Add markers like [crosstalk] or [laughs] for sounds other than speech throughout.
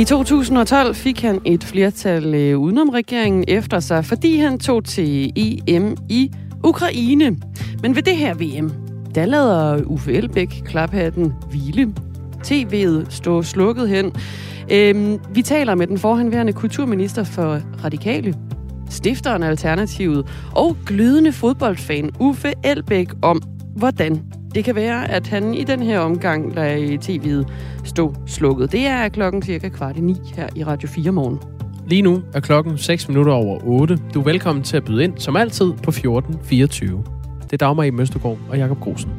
I 2012 fik han et flertal øh, udenom regeringen efter sig, fordi han tog til EM i Ukraine. Men ved det her VM, der lader Uffe Elbæk klaphatten hvile. TV'et stå slukket hen. Øhm, vi taler med den forhenværende kulturminister for Radikale, stifteren af Alternativet og glødende fodboldfan Uffe Elbæk om, hvordan det kan være, at han i den her omgang lader tv'et stå slukket. Det er klokken cirka kvart i ni her i Radio 4 morgen. Lige nu er klokken 6 minutter over 8. Du er velkommen til at byde ind, som altid, på 1424. Det er Dagmar i Møstergaard og Jakob Grosen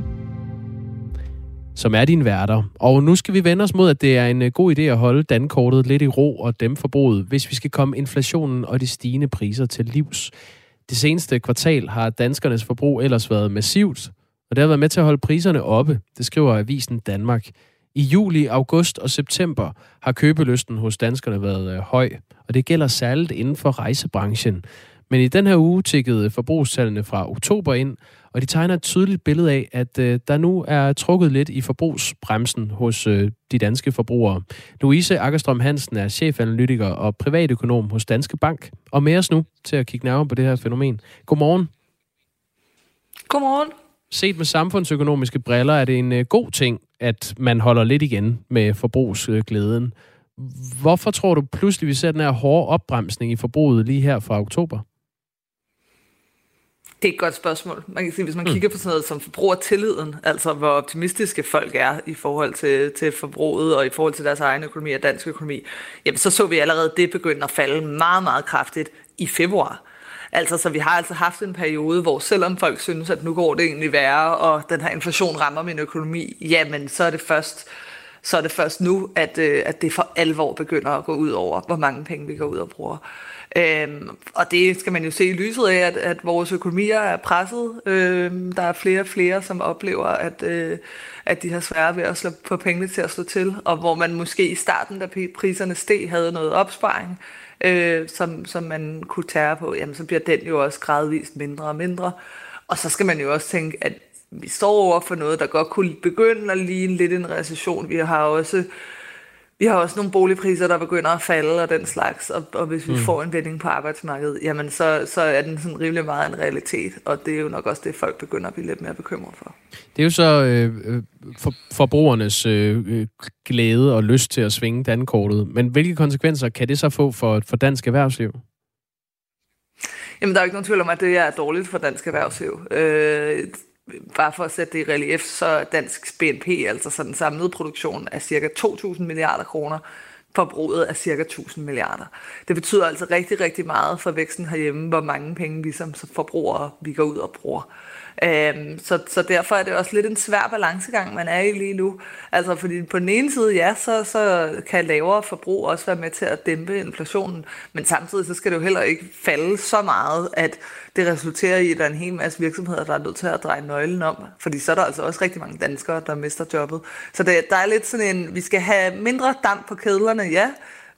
som er dine værter. Og nu skal vi vende os mod, at det er en øh, god idé at holde dankortet lidt i ro og dem forbruget, hvis vi skal komme inflationen og de stigende priser til livs. Det seneste kvartal har danskernes forbrug ellers været massivt, og det har været med til at holde priserne oppe, det skriver Avisen Danmark. I juli, august og september har købelysten hos danskerne været øh, høj, og det gælder særligt inden for rejsebranchen. Men i den her uge tikkede forbrugstallene fra oktober ind, og de tegner et tydeligt billede af, at øh, der nu er trukket lidt i forbrugsbremsen hos øh, de danske forbrugere. Louise Akkerstrøm Hansen er chefanalytiker og privatøkonom hos Danske Bank, og med os nu til at kigge nærmere på det her fænomen. Godmorgen. Godmorgen. Set med samfundsøkonomiske briller er det en øh, god ting, at man holder lidt igen med forbrugsglæden. Hvorfor tror du pludselig, vi ser den her hårde opbremsning i forbruget lige her fra oktober? Det er et godt spørgsmål. Man kan sige, hvis man mm. kigger på sådan noget som forbrugertilliden, altså hvor optimistiske folk er i forhold til, til forbruget og i forhold til deres egen økonomi og dansk økonomi, jamen så så vi allerede det begynde at falde meget, meget kraftigt i februar. Altså, så vi har altså haft en periode, hvor selvom folk synes, at nu går det egentlig værre, og den her inflation rammer min økonomi, jamen så er det først, så er det først nu, at, øh, at det for alvor begynder at gå ud over, hvor mange penge vi går ud og bruger. Øhm, og det skal man jo se i lyset af, at, at vores økonomier er presset. Øhm, der er flere og flere, som oplever, at, øh, at de har svært ved at slå, på pengene til at slå til, og hvor man måske i starten, da priserne steg, havde noget opsparing, øh, som, som man kunne tære på, jamen så bliver den jo også gradvist mindre og mindre. Og så skal man jo også tænke, at vi står over for noget, der godt kunne begynde at ligne lidt en recession. Vi har også vi har også nogle boligpriser, der begynder at falde og den slags, og, og hvis vi mm. får en vending på arbejdsmarkedet, jamen så, så er den sådan rimelig meget en realitet, og det er jo nok også det, folk begynder at blive lidt mere bekymret for. Det er jo så øh, øh for, forbrugernes øh, øh, glæde og lyst til at svinge dankortet, men hvilke konsekvenser kan det så få for, for dansk erhvervsliv? Jamen, der er jo ikke nogen tvivl om, at det er dårligt for dansk erhvervsliv. Øh, bare for at sætte det i relief, så er dansk BNP, altså sådan samlede produktion, af cirka 2.000 milliarder kroner. Forbruget er cirka 1.000 milliarder. Det betyder altså rigtig, rigtig meget for væksten herhjemme, hvor mange penge vi som forbrugere vi går ud og bruger. Øhm, så, så derfor er det også lidt en svær balancegang, man er i lige nu. Altså fordi på den ene side, ja, så, så kan lavere forbrug også være med til at dæmpe inflationen, men samtidig så skal det jo heller ikke falde så meget, at det resulterer i, at der er en hel masse virksomheder, der er nødt til at dreje nøglen om. Fordi så er der altså også rigtig mange danskere, der mister jobbet. Så det, der er lidt sådan en, vi skal have mindre damp på kedlerne, ja,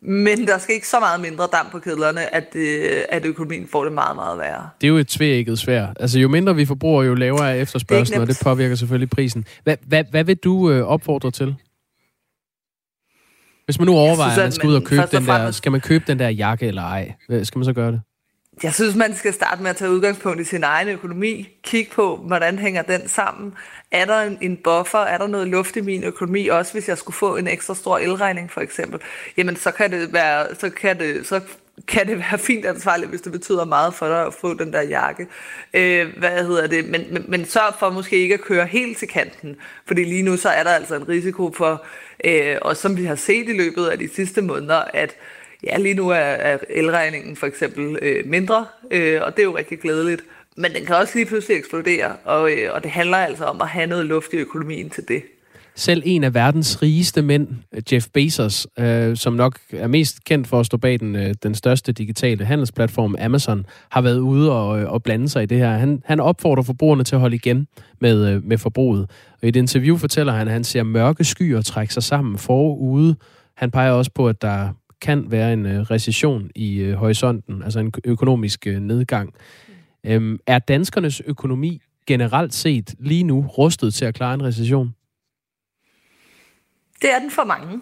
men der skal ikke så meget mindre damp på kedlerne, at, øh, at økonomien får det meget, meget værre. Det er jo et tvækket svær. Altså jo mindre vi forbruger, jo lavere er efterspørgselen, og det påvirker selvfølgelig prisen. Hvad, hvad, hvad vil du øh, opfordre til? Hvis man nu overvejer, synes, at man skal ud og købe den der, skal man købe den der jakke eller ej? Skal man så gøre det? Jeg synes, man skal starte med at tage udgangspunkt i sin egen økonomi. Kig på, hvordan hænger den sammen. Er der en, en buffer? Er der noget luft i min økonomi? Også hvis jeg skulle få en ekstra stor elregning, for eksempel. Jamen, så kan det være, så kan det, så kan det være fint ansvarligt, hvis det betyder meget for dig at få den der jakke. Øh, hvad hedder det? Men, men, men sørg for måske ikke at køre helt til kanten, fordi lige nu så er der altså en risiko for, øh, og som vi har set i løbet af de sidste måneder, at Ja, lige nu er, er elregningen for eksempel øh, mindre, øh, og det er jo rigtig glædeligt. Men den kan også lige pludselig eksplodere, og, øh, og det handler altså om at have noget luft i økonomien til det. Selv en af verdens rigeste mænd, Jeff Bezos, øh, som nok er mest kendt for at stå bag den, øh, den største digitale handelsplatform Amazon, har været ude og, øh, og blande sig i det her. Han, han opfordrer forbrugerne til at holde igen med, øh, med forbruget. Og i et interview fortæller han, at han ser mørke skyer trække sig sammen forude. Han peger også på, at der kan være en øh, recession i øh, horisonten, altså en økonomisk øh, nedgang. Øhm, er danskernes økonomi generelt set lige nu rustet til at klare en recession? Det er den for mange.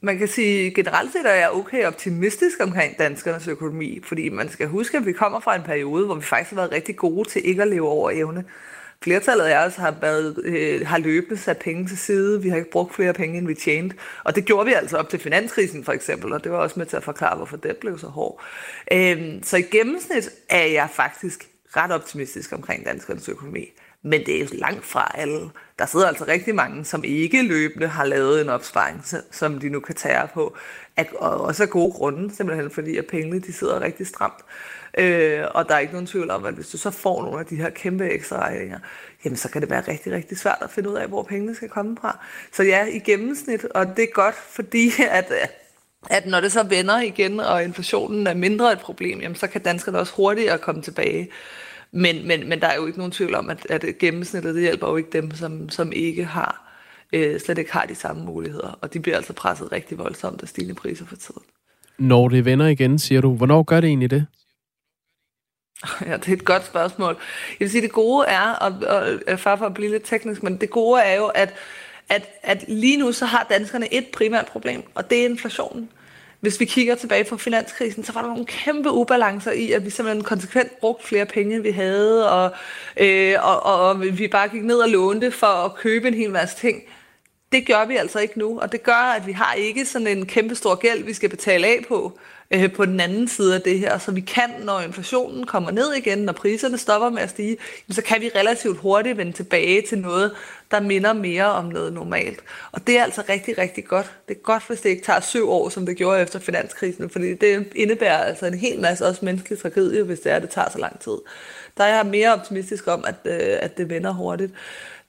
Man kan sige, generelt set er jeg okay optimistisk omkring danskernes økonomi, fordi man skal huske, at vi kommer fra en periode, hvor vi faktisk har været rigtig gode til ikke at leve over evne. Flertallet af os har, været, øh, har løbende sat penge til side. Vi har ikke brugt flere penge, end vi tjente. Og det gjorde vi altså op til finanskrisen for eksempel, og det var også med til at forklare, hvorfor det blev så hård. Øh, så i gennemsnit er jeg faktisk ret optimistisk omkring danskernes økonomi. Men det er langt fra alle. Der sidder altså rigtig mange, som ikke løbende har lavet en opsparing, som de nu kan tage på. Og også af gode grunde, simpelthen fordi at pengene de sidder rigtig stramt. Øh, og der er ikke nogen tvivl om, at hvis du så får nogle af de her kæmpe ekstra regninger, jamen så kan det være rigtig, rigtig svært at finde ud af, hvor pengene skal komme fra. Så ja, i gennemsnit, og det er godt, fordi [laughs] at, at når det så vender igen, og inflationen er mindre et problem, jamen så kan danskerne også hurtigere komme tilbage. Men, men, men der er jo ikke nogen tvivl om, at, at gennemsnittet det hjælper jo ikke dem, som, som ikke har, øh, slet ikke har de samme muligheder. Og de bliver altså presset rigtig voldsomt af stigende priser for tiden. Når det vender igen, siger du. Hvornår gør det egentlig det? [laughs] Ja, det er et godt spørgsmål. Jeg vil sige, det gode er, og, og øh, far for at blive lidt teknisk, men det gode er jo, at, at, at lige nu så har danskerne et primært problem, og det er inflationen. Hvis vi kigger tilbage på finanskrisen, så var der nogle kæmpe ubalancer i, at vi simpelthen konsekvent brugte flere penge, end vi havde, og, øh, og, og, og vi bare gik ned og lånte for at købe en hel masse ting. Det gør vi altså ikke nu, og det gør, at vi har ikke sådan en kæmpe stor gæld, vi skal betale af på øh, på den anden side af det her. Så vi kan, når inflationen kommer ned igen, når priserne stopper med at stige, så kan vi relativt hurtigt vende tilbage til noget, der minder mere om noget normalt. Og det er altså rigtig, rigtig godt. Det er godt, hvis det ikke tager syv år, som det gjorde efter finanskrisen, fordi det indebærer altså en hel masse også menneskelig tragedie, hvis det er, at det tager så lang tid. Der er jeg mere optimistisk om, at, øh, at det vender hurtigt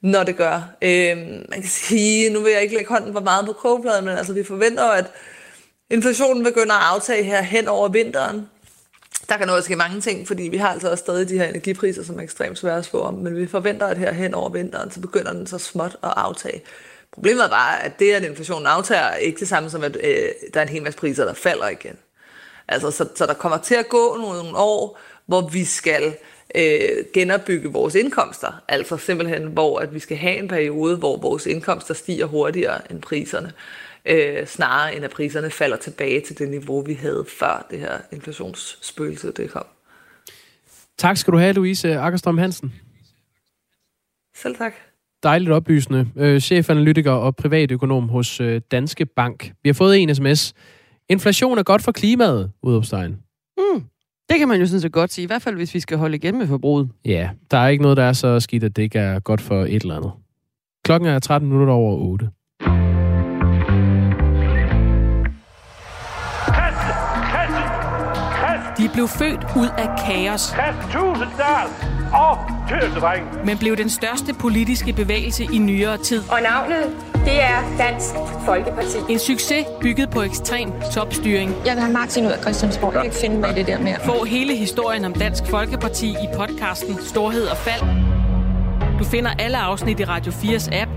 når det gør. Øh, man kan sige, nu vil jeg ikke lægge hånden for meget på kogepladen, men altså vi forventer at Inflationen begynder at aftage her hen over vinteren. Der kan også ske mange ting, fordi vi har altså også stadig de her energipriser, som er ekstremt svære at spå om, men vi forventer, at her hen over vinteren, så begynder den så småt at aftage. Problemet er bare, at det, at inflationen aftager, er ikke det samme som, at øh, der er en hel masse priser, der falder igen. Altså, så, så der kommer til at gå nogle år, hvor vi skal øh, genopbygge vores indkomster. Altså simpelthen, hvor at vi skal have en periode, hvor vores indkomster stiger hurtigere end priserne øh, snarere end at priserne falder tilbage til det niveau, vi havde før det her inflationsspøgelse det kom. Tak skal du have, Louise Akkerstrøm Hansen. Selv tak. Dejligt oplysende. Øh, chefanalytiker og privatøkonom hos øh, Danske Bank. Vi har fået en sms. Inflation er godt for klimaet, udopstegn. Mm. Det kan man jo sådan set godt sige, i hvert fald hvis vi skal holde igen med forbruget. Ja, der er ikke noget, der er så skidt, at det ikke er godt for et eller andet. Klokken er 13 minutter over 8. De blev født ud af kaos. Men blev den største politiske bevægelse i nyere tid. Og navnet, det er Dansk Folkeparti. En succes bygget på ekstrem topstyring. Jeg vil have Martin ud af Christiansborg. Jeg kan ikke finde mig i det der mere. Få hele historien om Dansk Folkeparti i podcasten Storhed og Fald. Du finder alle afsnit i Radio 4's app.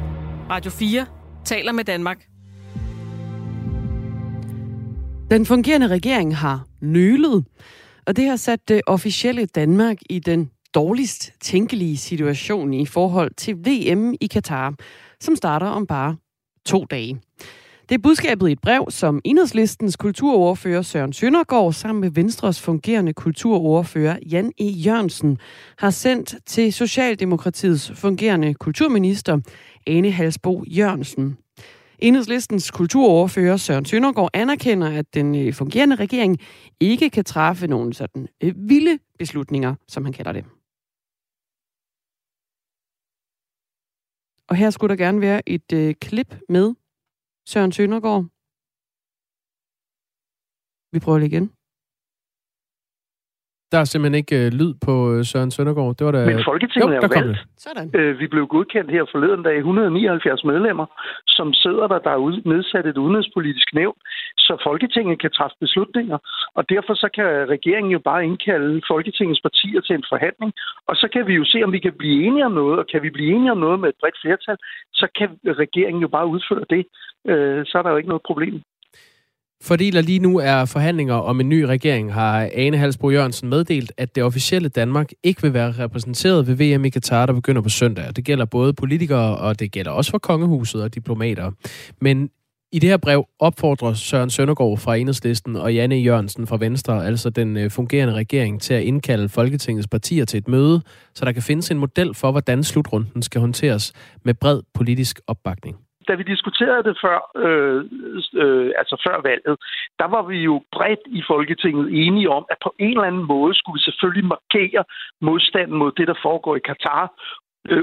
Radio 4 taler med Danmark. Den fungerende regering har nølet, og det har sat det officielle Danmark i den dårligst tænkelige situation i forhold til VM i Katar, som starter om bare to dage. Det er budskabet i et brev, som Enhedslistens kulturordfører Søren Søndergaard sammen med Venstres fungerende kulturordfører Jan E. Jørgensen har sendt til Socialdemokratiets fungerende kulturminister Ane Halsbo Jørgensen. Enhedslistens kulturoverfører Søren Søndergaard anerkender, at den øh, fungerende regering ikke kan træffe nogle sådan øh, vilde beslutninger, som han kalder det. Og her skulle der gerne være et øh, klip med Søren Søndergaard. Vi prøver det igen. Der er simpelthen ikke øh, lyd på øh, Søren Søndergaard. Det var da... Men Folketinget jo, er jo valgt. Sådan. Øh, vi blev godkendt her forleden dag 179 medlemmer, som sidder der, der er nedsat et udenrigspolitisk nævn, så Folketinget kan træffe beslutninger. Og derfor så kan regeringen jo bare indkalde Folketingets partier til en forhandling, og så kan vi jo se, om vi kan blive enige om noget, og kan vi blive enige om noget med et bredt flertal, så kan regeringen jo bare udføre det. Øh, så er der jo ikke noget problem. Fordi der lige nu er forhandlinger om en ny regering, har Ane Halsbro Jørgensen meddelt, at det officielle Danmark ikke vil være repræsenteret ved VM i Katar, der begynder på søndag. Det gælder både politikere, og det gælder også for kongehuset og diplomater. Men I det her brev opfordrer Søren Søndergaard fra Enhedslisten og Janne Jørgensen fra Venstre, altså den øh, fungerende regering, til at indkalde Folketingets partier til et møde, så der kan findes en model for, hvordan slutrunden skal håndteres med bred politisk opbakning da vi diskuterede det før, øh, øh, altså før valget, der var vi jo bredt i Folketinget enige om, at på en eller anden måde skulle vi selvfølgelig markere modstanden mod det, der foregår i Katar, Øh,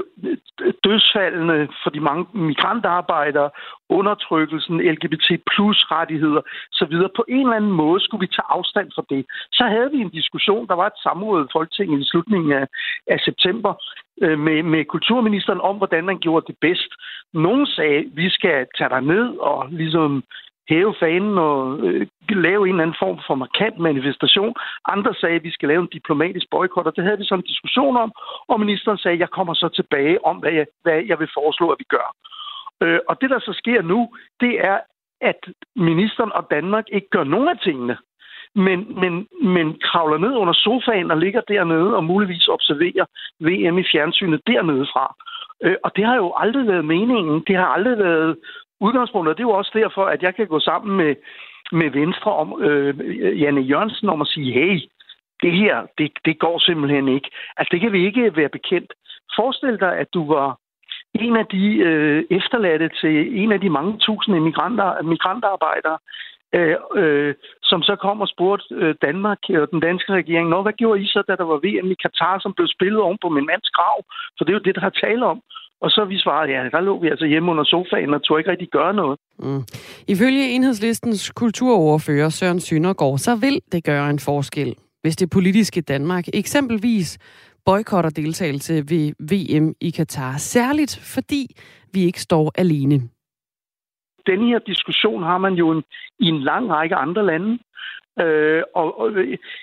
dødsfaldene for de mange migrantarbejdere, undertrykkelsen, LGBT plus rettigheder osv. På en eller anden måde skulle vi tage afstand fra det. Så havde vi en diskussion, der var et samråd i Folketinget i slutningen af, af september øh, med, med kulturministeren om, hvordan man gjorde det bedst. Nogle sagde, vi skal tage dig ned og ligesom hæve fanen og øh, lave en eller anden form for markant manifestation. Andre sagde, at vi skal lave en diplomatisk boykot, og det havde vi så en diskussion om, og ministeren sagde, at jeg kommer så tilbage om, hvad jeg, hvad jeg vil foreslå, at vi gør. Øh, og det, der så sker nu, det er, at ministeren og Danmark ikke gør nogen af tingene, men, men, men kravler ned under sofaen og ligger dernede og muligvis observerer VM i fjernsynet dernede fra. Øh, og det har jo aldrig været meningen. Det har aldrig været udgangspunktet. Det er jo også derfor, at jeg kan gå sammen med, med Venstre om øh, Janne Jørgensen om at sige, hey, det her, det, det går simpelthen ikke. Altså, det kan vi ikke være bekendt. Forestil dig, at du var en af de øh, efterladte til en af de mange tusinde migranter, migrantarbejdere, øh, øh, som så kom og spurgte øh, Danmark og den danske regering, Nå, hvad gjorde I så, da der var VM i Katar, som blev spillet oven på min mands grav? For det er jo det, der har tale om. Og så vi svarede, ja, der lå vi altså hjemme under sofaen og tog ikke rigtig gøre noget. Mm. Ifølge enhedslistens kulturoverfører Søren Søndergaard, så vil det gøre en forskel, hvis det politiske Danmark eksempelvis boykotter deltagelse ved VM i Katar. Særligt fordi vi ikke står alene. Den her diskussion har man jo en, i en lang række andre lande. Øh, og, og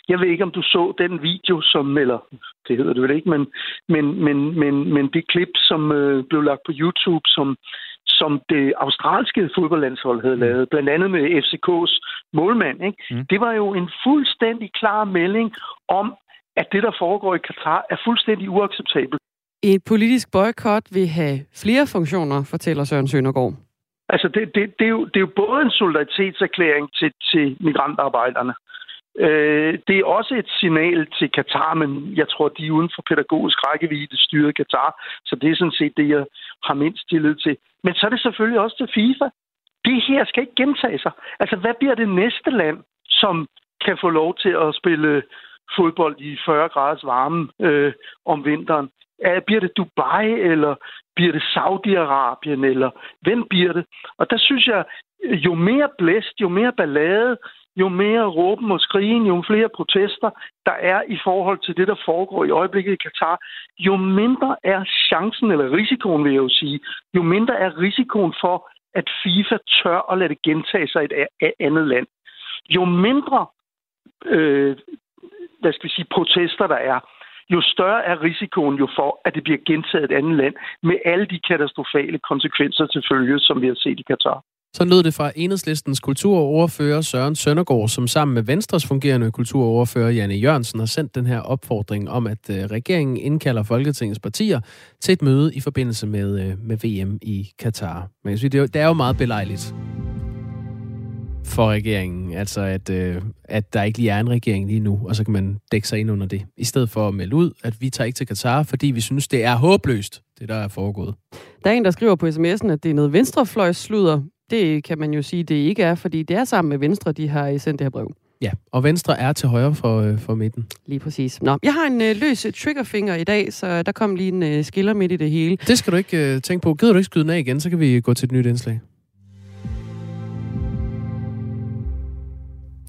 jeg ved ikke, om du så den video, som, eller det hedder det vel ikke, men, men, men, men, men det klip, som øh, blev lagt på YouTube, som, som det australske fodboldlandshold havde mm. lavet, blandt andet med FCK's målmand, ikke? Mm. det var jo en fuldstændig klar melding om, at det, der foregår i Katar, er fuldstændig uacceptabelt. Et politisk boykot vil have flere funktioner, fortæller Søren Søndergaard. Altså, det, det, det, er jo, det er jo både en solidaritetserklæring til, til migrantarbejderne. Øh, det er også et signal til Katar, men jeg tror, de er uden for pædagogisk rækkevidde styret Katar, så det er sådan set det, jeg har mindst tillid til. Men så er det selvfølgelig også til FIFA. Det her skal ikke gentage sig. Altså, hvad bliver det næste land, som kan få lov til at spille fodbold i 40 graders varme øh, om vinteren? Er, bliver det Dubai, eller bliver det Saudi-Arabien, eller hvem bliver det? Og der synes jeg, jo mere blæst, jo mere ballade, jo mere råben og skrigen, jo flere protester der er i forhold til det, der foregår i øjeblikket i Katar, jo mindre er chancen, eller risikoen vil jeg jo sige, jo mindre er risikoen for, at FIFA tør at lade det gentage sig i et andet land. Jo mindre øh, hvad skal vi sige, protester der er, jo større er risikoen jo for, at det bliver gentaget et andet land, med alle de katastrofale konsekvenser til følge, som vi har set i Katar. Så lød det fra enhedslistens kulturoverfører Søren Søndergaard, som sammen med Venstres fungerende kulturoverfører Janne Jørgensen har sendt den her opfordring om, at øh, regeringen indkalder Folketingets partier til et møde i forbindelse med, øh, med VM i Katar. Men jeg synes, det er jo meget belejligt for regeringen. Altså, at, øh, at der ikke lige er en regering lige nu, og så kan man dække sig ind under det. I stedet for at melde ud, at vi tager ikke til Katar, fordi vi synes, det er håbløst, det der er foregået. Der er en, der skriver på sms'en, at det er noget venstrefløjssludder. Det kan man jo sige, det ikke er, fordi det er sammen med Venstre, de har sendt det her brev. Ja, og Venstre er til højre for, øh, for midten. Lige præcis. Nå, jeg har en øh, løs triggerfinger i dag, så der kom lige en øh, skiller midt i det hele. Det skal du ikke øh, tænke på. Gider du ikke skyde den af igen, så kan vi gå til et nyt indslag.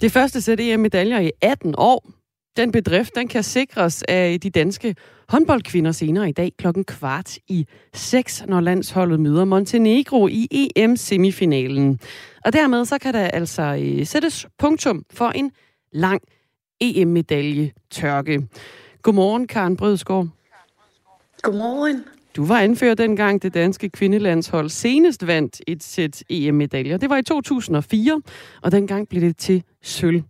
Det første sæt EM-medaljer i 18 år. Den bedrift den kan sikres af de danske håndboldkvinder senere i dag klokken kvart i 6, når landsholdet møder Montenegro i EM-semifinalen. Og dermed så kan der altså øh, sættes punktum for en lang EM-medalje tørke. Godmorgen, Karen Brødskov. Godmorgen. Du var anfører dengang det danske kvindelandshold senest vandt et sæt EM-medaljer. Det var i 2004, og dengang blev det til sølv.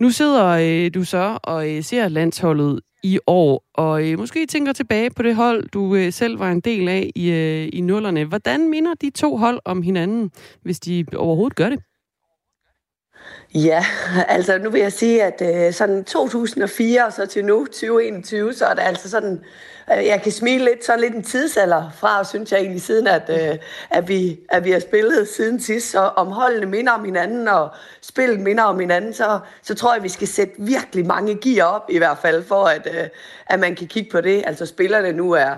Nu sidder øh, du så og øh, ser landsholdet i år. Og øh, måske tænker tilbage på det hold, du øh, selv var en del af i, øh, i nullerne. Hvordan minder de to hold om hinanden, hvis de overhovedet gør det? Ja, [laughs] altså nu vil jeg sige, at øh, sådan 2004 og så til nu, 2021, så er det altså sådan, øh, jeg kan smile lidt, sådan lidt en tidsalder fra, synes jeg egentlig, siden at, øh, at, vi, at vi har spillet siden sidst, så om holdene minder om hinanden, og spillet minder om hinanden, så, så tror jeg, vi skal sætte virkelig mange gear op, i hvert fald, for at, øh, at man kan kigge på det. Altså spillerne nu er,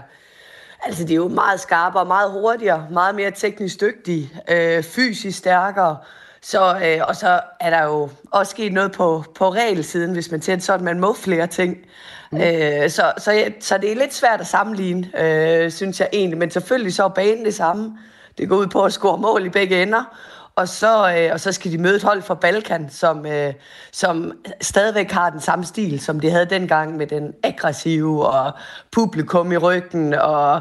Altså, det er jo meget skarpere, meget hurtigere, meget mere teknisk dygtige, øh, fysisk stærkere, så, øh, og så er der jo også sket noget på, på regelsiden, hvis man tænker sådan, man må flere ting. Mm. Øh, så, så, så det er lidt svært at sammenligne, øh, synes jeg egentlig. Men selvfølgelig så er banen det samme. Det går ud på at score mål i begge ender og så, øh, og så skal de møde et hold fra Balkan, som, øh, som stadigvæk har den samme stil, som de havde dengang med den aggressive og publikum i ryggen og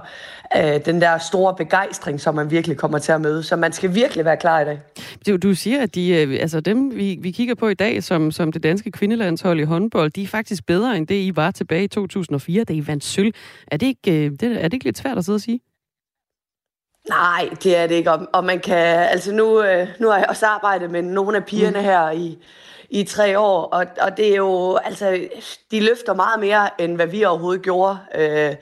øh, den der store begejstring, som man virkelig kommer til at møde. Så man skal virkelig være klar i dag. Du, du siger, at de, øh, altså dem, vi, vi kigger på i dag, som, som det danske kvindelandshold i håndbold, de er faktisk bedre end det, I var tilbage i 2004, da I vandt sølv. Er det ikke, øh, det, er det ikke lidt svært at sidde og sige? Nej, det er det ikke. Og, og man kan, altså nu, øh, nu har jeg også arbejdet med nogle af pigerne mm. her i, i tre år, og, og det er jo, altså, de løfter meget mere, end hvad vi overhovedet gjorde. Øh,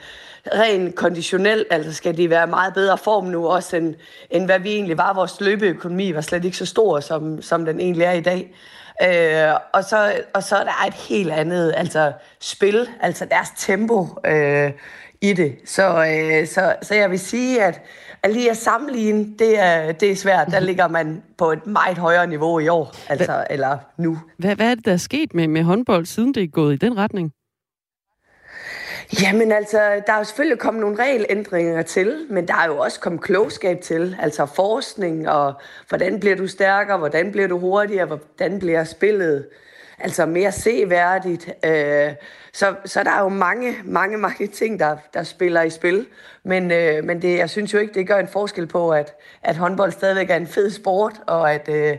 rent konditionelt, altså skal de være meget bedre form nu også, end, end hvad vi egentlig var. Vores løbeøkonomi var slet ikke så stor, som, som den egentlig er i dag. Øh, og, så, og så er der et helt andet altså spil, altså deres tempo øh, i det. Så, øh, så, så jeg vil sige, at at lige at sammenligne, det er, det er svært. Der ligger man på et meget højere niveau i år, altså, hvad, eller nu. Hvad, hvad er det, der er sket med, med håndbold, siden det er gået i den retning? Jamen altså, der er jo selvfølgelig kommet nogle regelændringer til, men der er jo også kommet klogskab til, altså forskning, og hvordan bliver du stærkere, hvordan bliver du hurtigere, hvordan bliver spillet altså mere seværdigt. Øh, så, så der er jo mange, mange, mange ting, der, der spiller i spil. Men, øh, men det, jeg synes jo ikke, det gør en forskel på, at, at håndbold stadigvæk er en fed sport, og at øh,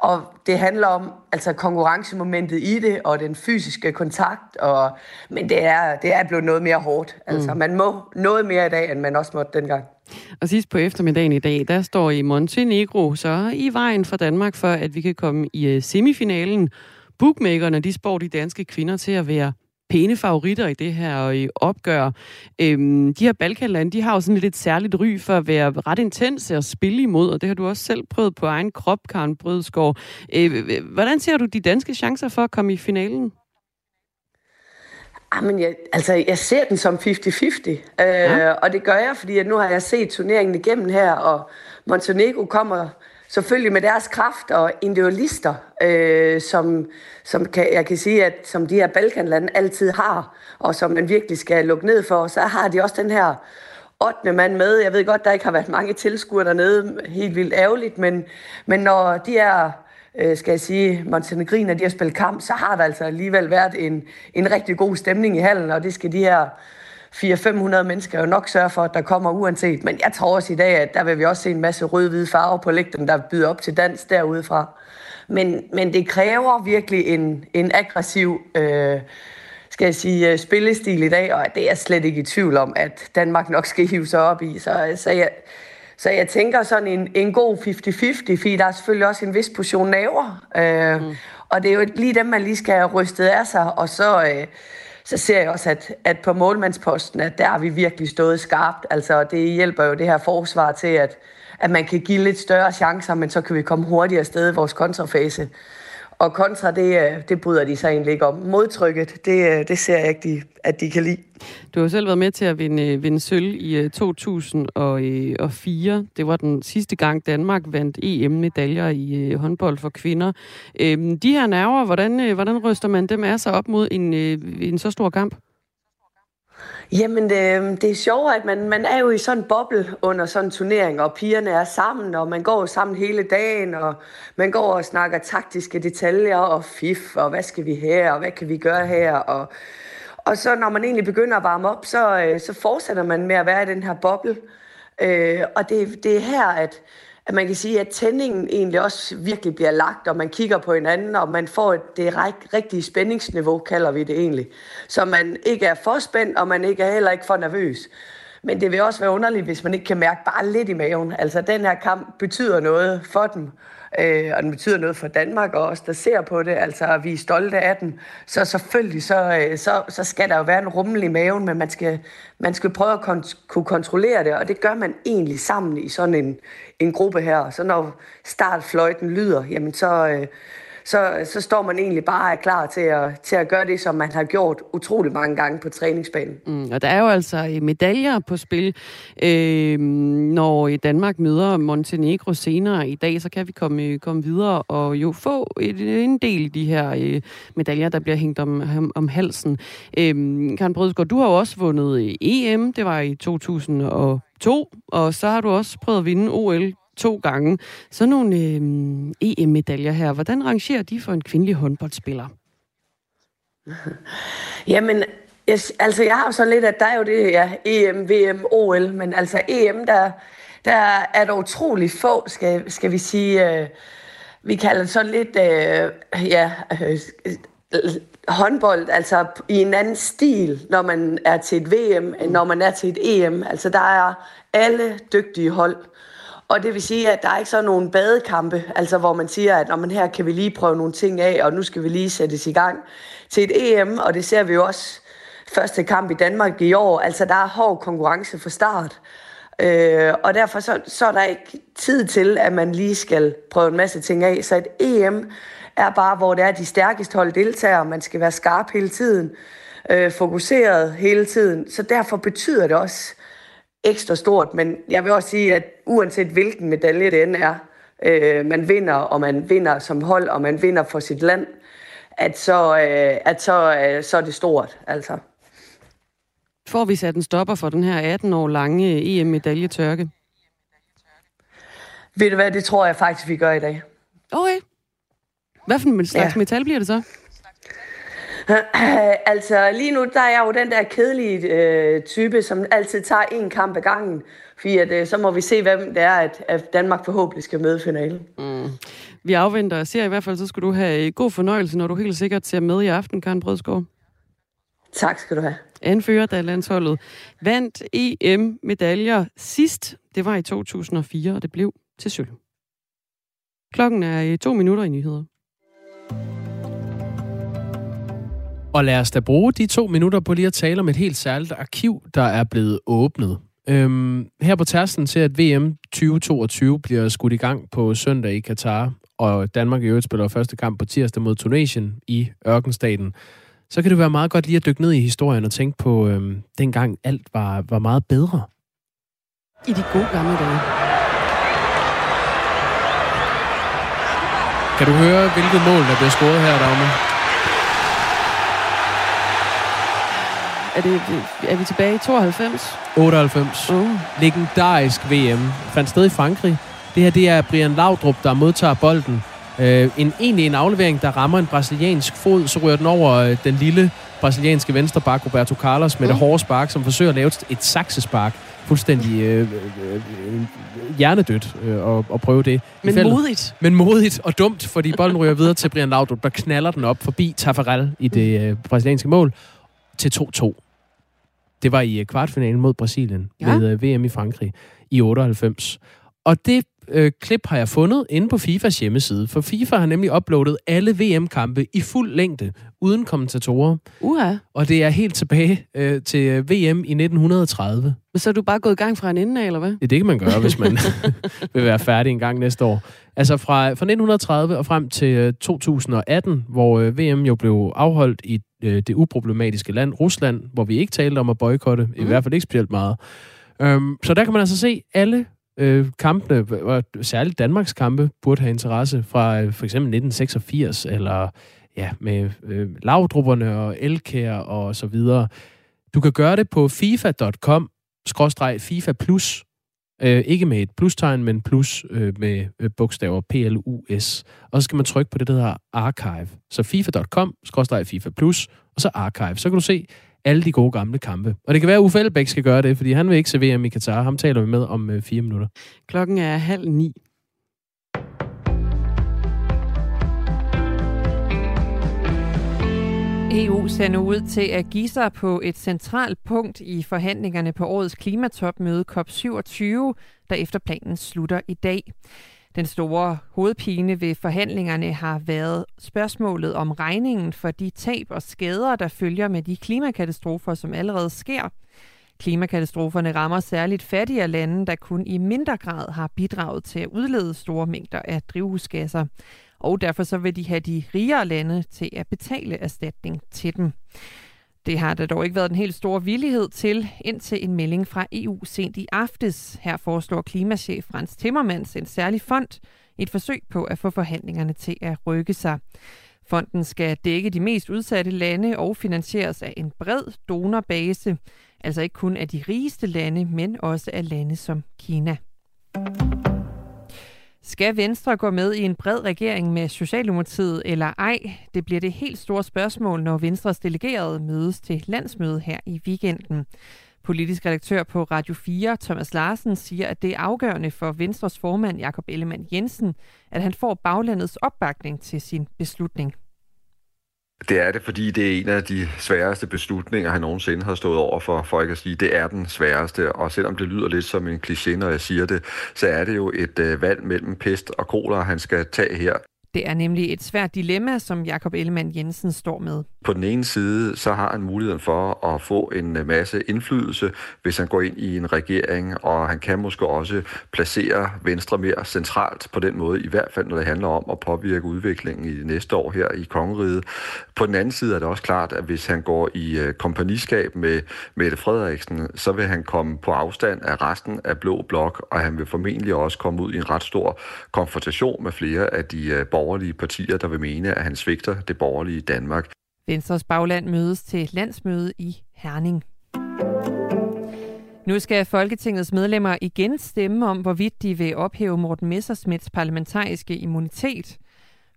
og det handler om altså konkurrencemomentet i det, og den fysiske kontakt, og, men det er, det er blevet noget mere hårdt. Altså, mm. man må noget mere i dag, end man også måtte dengang. Og sidst på eftermiddagen i dag, der står i Montenegro så i vejen for Danmark, for at vi kan komme i øh, semifinalen. Bookmakerne, de spår de danske kvinder til at være pæne favoritter i det her øh, opgør. Øhm, de her Balkanlande, de har jo sådan lidt et særligt ry for at være ret intense og spille imod, og det har du også selv prøvet på egen krop, Karen Brødskov. Øh, hvordan ser du de danske chancer for at komme i finalen? Jamen, jeg, altså, jeg ser den som 50-50, øh, ja. og det gør jeg, fordi at nu har jeg set turneringen igennem her, og Montenegro kommer selvfølgelig med deres kraft og individualister, øh, som, som kan, jeg kan sige, at som de her Balkanlande altid har, og som man virkelig skal lukke ned for, så har de også den her 8. mand med. Jeg ved godt, der ikke har været mange tilskuere dernede, helt vildt ærgerligt, men, men når de er øh, skal jeg sige, Montenegriner, de har spillet kamp, så har der altså alligevel været en, en rigtig god stemning i hallen, og det skal de her 400-500 mennesker jo nok sørge for, at der kommer uanset. Men jeg tror også i dag, at der vil vi også se en masse rød-hvide farver på lægten, der byder op til dans derudefra. Men, men det kræver virkelig en, en aggressiv øh, skal jeg sige, øh, spillestil i dag, og det er jeg slet ikke i tvivl om, at Danmark nok skal hive sig op i. Så, så, jeg, så jeg tænker sådan en, en god 50-50, fordi der er selvfølgelig også en vis portion naver. Øh, mm. Og det er jo lige dem, man lige skal have rystet af sig, og så... Øh, så ser jeg også, at, at på målmandsposten, at der har vi virkelig stået skarpt. Altså, det hjælper jo det her forsvar til, at, at man kan give lidt større chancer, men så kan vi komme hurtigere afsted i vores kontrafase. Og kontra, det, øh, det bryder de sig egentlig ikke om. Modtrykket, det, øh, det ser jeg ikke, de, at de kan lide. Du har selv været med til at vinde, øh, vinde sølv i 2004. Det var den sidste gang, Danmark vandt EM-medaljer i håndbold for kvinder. Øhm, de her nerver, hvordan, hvordan ryster man dem af sig op mod en, en så stor kamp? Jamen, det, det er sjovt, at man, man er jo i sådan en boble under sådan en turnering, og pigerne er sammen, og man går sammen hele dagen, og man går og snakker taktiske detaljer, og fif, og hvad skal vi her, og hvad kan vi gøre her, og, og så når man egentlig begynder at varme op, så, øh, så fortsætter man med at være i den her boble, øh, og det, det er her, at at man kan sige, at tændingen egentlig også virkelig bliver lagt, og man kigger på hinanden, og man får det rigtige spændingsniveau, kalder vi det egentlig. Så man ikke er for spændt, og man ikke er heller ikke for nervøs. Men det vil også være underligt, hvis man ikke kan mærke bare lidt i maven. Altså, den her kamp betyder noget for dem, øh, og den betyder noget for Danmark og os, der ser på det. Altså, vi er stolte af den. Så selvfølgelig, så, øh, så, så skal der jo være en rummel i maven, men man skal, man skal prøve at kon- kunne kontrollere det, og det gør man egentlig sammen i sådan en, en gruppe her. Så når startfløjten lyder, jamen så... Øh, så, så står man egentlig bare klar til at, til at gøre det, som man har gjort utrolig mange gange på træningsbanen. Mm, og der er jo altså øh, medaljer på spil. Øhm, øh, når Danmark møder Montenegro senere i dag, så kan vi komme, øh, komme videre og jo få et, øh, en del af de her øh, medaljer, der bliver hængt om, om, om halsen. Øh, Karen Brødsgaard, du har jo også vundet EM, det var i 2002, og så har du også prøvet at vinde OL to gange. Så nogle øh, EM-medaljer her, hvordan rangerer de for en kvindelig håndboldspiller? [laughs] Jamen, jeg, altså jeg har så lidt, at der er jo det, ja, EM, VM, OL, men altså EM, der, der er der utrolig få, skal, skal vi sige, øh, vi kalder det sådan lidt, øh, ja, øh, håndbold, altså i en anden stil, når man er til et VM, end når man er til et EM. Altså der er alle dygtige hold. Og det vil sige, at der er ikke så nogen badekampe, altså hvor man siger, at når man her kan vi lige prøve nogle ting af, og nu skal vi lige sættes i gang til et EM, og det ser vi jo også første kamp i Danmark i år. Altså der er hård konkurrence fra start. Øh, og derfor så, så er der ikke tid til, at man lige skal prøve en masse ting af. Så et EM er bare, hvor det er de stærkeste hold deltager. Man skal være skarp hele tiden, øh, fokuseret hele tiden. Så derfor betyder det også, ekstra stort, men jeg vil også sige, at uanset hvilken medalje det end er, øh, man vinder, og man vinder som hold, og man vinder for sit land, at så, øh, at så, øh, så er det stort. Altså. Får vi sat en stopper for den her 18 år lange EM-medaljetørke? Ved du hvad, det tror jeg faktisk, vi gør i dag. Okay. Hvad for en slags ja. metal bliver det så? [clears throat] altså lige nu, der er jeg jo den der kedelige øh, type, som altid tager en kamp ad gangen. Fordi at, øh, så må vi se, hvem det er, at, at Danmark forhåbentlig skal møde finalen. Mm. Vi afventer og ser i hvert fald, så skal du have øh, god fornøjelse, når du helt sikkert ser med i aften, Karen Brødskov. Tak skal du have. Anfører, da landsholdet vandt EM-medaljer sidst. Det var i 2004, og det blev til sølv. Klokken er øh, to minutter i nyheder. Og lad os da bruge de to minutter på lige at tale om et helt særligt arkiv, der er blevet åbnet. Øhm, her på tærsten ser at VM 2022 bliver skudt i gang på søndag i Katar, og Danmark i øvrigt spiller første kamp på tirsdag mod Tunesien i Ørkenstaten. Så kan det være meget godt lige at dykke ned i historien og tænke på, øhm, dengang alt var, var meget bedre. I de gode gamle dage. Kan du høre, hvilket mål, der bliver scoret her, Dagmar? Er, det, er vi tilbage i 92? 98. Uh. Legendarisk VM. Fandt sted i Frankrig. Det her, det er Brian Laudrup, der modtager bolden. Uh, en, egentlig en aflevering, der rammer en brasiliansk fod, så rører den over uh, den lille brasilianske venstreback Roberto Carlos med uh. det hårde spark, som forsøger at lave et saksespark. Fuldstændig øh, øh, øh, hjernedødt øh, at, at prøve det. Men fældet. modigt. Men modigt og dumt, fordi bolden ryger videre til Brian Laudrup, der knaller den op forbi Tafarel i det øh, brasilianske mål til 2-2. Det var i øh, kvartfinalen mod Brasilien ja. ved uh, VM i Frankrig i 98. Og det øh, klip har jeg fundet inde på FIFAs hjemmeside, for FIFA har nemlig uploadet alle VM-kampe i fuld længde, uden kommentatorer. Uha. Og det er helt tilbage øh, til øh, VM i 1930. Men så er du bare gået i gang fra en ende af, eller hvad? Ja, det kan man gøre, hvis man [laughs] vil være færdig en gang næste år. Altså fra, fra 1930 og frem til 2018, hvor øh, VM jo blev afholdt i øh, det uproblematiske land, Rusland, hvor vi ikke talte om at boykotte, mm. i mhm. hvert fald ikke specielt meget. Øhm, så der kan man altså se alle øh, kampene, og særligt Danmarks kampe, burde have interesse fra øh, for eksempel 1986, eller ja, med øh, lavdrupperne og Elkær og så videre. Du kan gøre det på fifa.com, skråstreg FIFA Plus, Øh, ikke med et plustegn, men plus øh, med øh, bogstaver P-L-U-S. Og så skal man trykke på det, der hedder Archive. Så fifa.com, FIFA Plus, og så Archive. Så kan du se alle de gode gamle kampe. Og det kan være, at Uffe Elbæk skal gøre det, fordi han vil ikke se VM i Katar. Ham taler vi med om øh, fire minutter. Klokken er halv ni. EU ser nu ud til at give sig på et centralt punkt i forhandlingerne på årets klimatopmøde COP27, der efter planen slutter i dag. Den store hovedpine ved forhandlingerne har været spørgsmålet om regningen for de tab og skader, der følger med de klimakatastrofer, som allerede sker. Klimakatastroferne rammer særligt fattige lande, der kun i mindre grad har bidraget til at udlede store mængder af drivhusgasser. Og derfor så vil de have de rigere lande til at betale erstatning til dem. Det har der dog ikke været en helt stor villighed til, indtil en melding fra EU sent i aftes. Her foreslår klimachef Frans Timmermans en særlig fond, et forsøg på at få forhandlingerne til at rykke sig. Fonden skal dække de mest udsatte lande og finansieres af en bred donorbase, altså ikke kun af de rigeste lande, men også af lande som Kina. Skal Venstre gå med i en bred regering med Socialdemokratiet eller ej? Det bliver det helt store spørgsmål, når Venstres delegerede mødes til landsmøde her i weekenden. Politisk redaktør på Radio 4, Thomas Larsen, siger, at det er afgørende for Venstres formand Jakob Ellemann Jensen, at han får baglandets opbakning til sin beslutning. Det er det, fordi det er en af de sværeste beslutninger, han nogensinde har stået over for, for ikke at sige, det er den sværeste. Og selvom det lyder lidt som en kliché, når jeg siger det, så er det jo et øh, valg mellem pest og kolera, han skal tage her. Det er nemlig et svært dilemma, som Jakob Ellemann Jensen står med. På den ene side, så har han muligheden for at få en øh, masse indflydelse, hvis han går ind i en regering, og han kan måske også placere Venstre mere centralt på den måde, i hvert fald når det handler om at påvirke udviklingen i næste år her i Kongeriget. På den anden side er det også klart, at hvis han går i øh, kompagniskab med Mette Frederiksen, så vil han komme på afstand af resten af Blå Blok, og han vil formentlig også komme ud i en ret stor konfrontation med flere af de øh, borgerlige partier, der vil mene, at han svigter det borgerlige Danmark. Venstres bagland mødes til landsmøde i Herning. Nu skal Folketingets medlemmer igen stemme om, hvorvidt de vil ophæve Morten Messersmiths parlamentariske immunitet.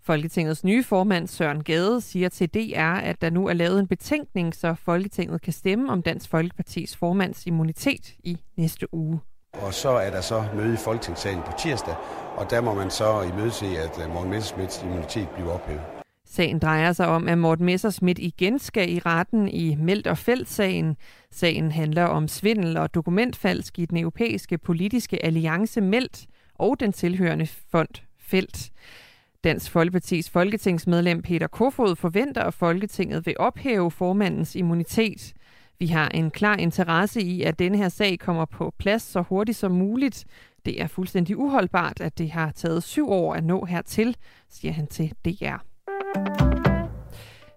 Folketingets nye formand Søren Gade siger til DR, at der nu er lavet en betænkning, så Folketinget kan stemme om Dansk Folkepartis formands immunitet i næste uge. Og så er der så møde i Folketingssalen på tirsdag, og der må man så imødese, at øh, Morten Messersmiths immunitet bliver ophævet. Sagen drejer sig om, at Morten Messersmith igen skal i retten i Meldt og Felt-sagen. Sagen handler om svindel og dokumentfalsk i den europæiske politiske alliance Meldt og den tilhørende fond Felt. Dansk Folkepartis folketingsmedlem Peter Kofod forventer, at Folketinget vil ophæve formandens immunitet. Vi har en klar interesse i, at denne her sag kommer på plads så hurtigt som muligt. Det er fuldstændig uholdbart, at det har taget syv år at nå hertil, siger han til DR.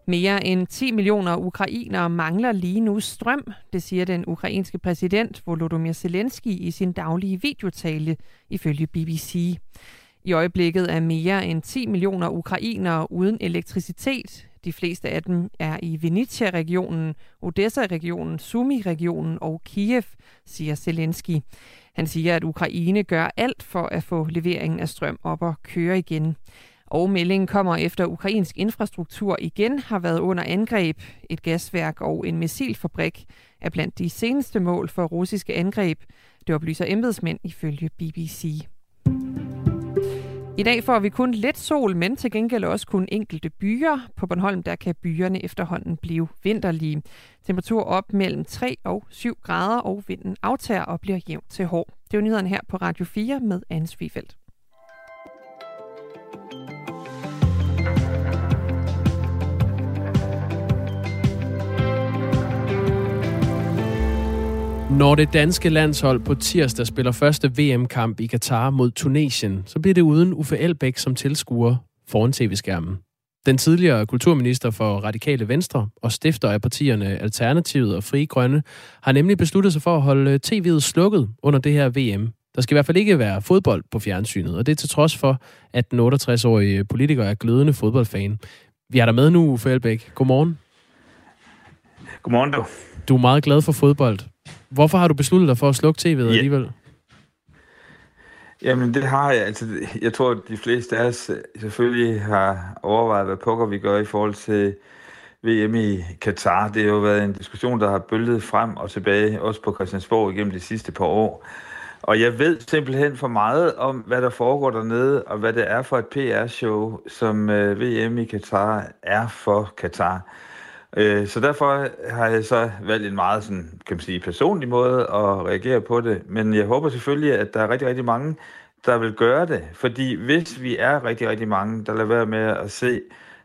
Mere end 10 millioner ukrainere mangler lige nu strøm, det siger den ukrainske præsident Volodymyr Zelensky i sin daglige videotale, ifølge BBC. I øjeblikket er mere end 10 millioner ukrainere uden elektricitet. De fleste af dem er i Venetia-regionen, Odessa-regionen, Sumi-regionen og Kiev, siger Zelensky. Han siger, at Ukraine gør alt for at få leveringen af strøm op og køre igen. Og meldingen kommer efter ukrainsk infrastruktur igen har været under angreb. Et gasværk og en missilfabrik er blandt de seneste mål for russiske angreb. Det oplyser embedsmænd ifølge BBC. I dag får vi kun lidt sol, men til gengæld også kun enkelte byer. På Bornholm der kan byerne efterhånden blive vinterlige. Temperatur op mellem 3 og 7 grader, og vinden aftager og bliver jævn til hård. Det er jo her på Radio 4 med Anne Svifeldt. Når det danske landshold på tirsdag spiller første VM-kamp i Katar mod Tunesien, så bliver det uden Uffe Elbæk som tilskuer foran tv-skærmen. Den tidligere kulturminister for Radikale Venstre og stifter af partierne Alternativet og Fri Grønne har nemlig besluttet sig for at holde tv'et slukket under det her VM. Der skal i hvert fald ikke være fodbold på fjernsynet, og det er til trods for, at den 68-årige politiker er glødende fodboldfan. Vi er der med nu, Uffe Elbæk. Godmorgen. Godmorgen, du. Du er meget glad for fodbold. Hvorfor har du besluttet dig for at slukke tv'et ja. alligevel? Jamen, det har jeg. Altså, jeg tror, at de fleste af os selvfølgelig har overvejet, hvad pokker vi gør i forhold til VM i Katar. Det har jo været en diskussion, der har bølget frem og tilbage, også på Christiansborg igennem de sidste par år. Og jeg ved simpelthen for meget om, hvad der foregår dernede, og hvad det er for et PR-show, som øh, VM i Katar er for Katar. Øh, så derfor har jeg så valgt en meget sådan, kan man sige, personlig måde at reagere på det. Men jeg håber selvfølgelig, at der er rigtig, rigtig mange, der vil gøre det. Fordi hvis vi er rigtig, rigtig mange, der lader være med at se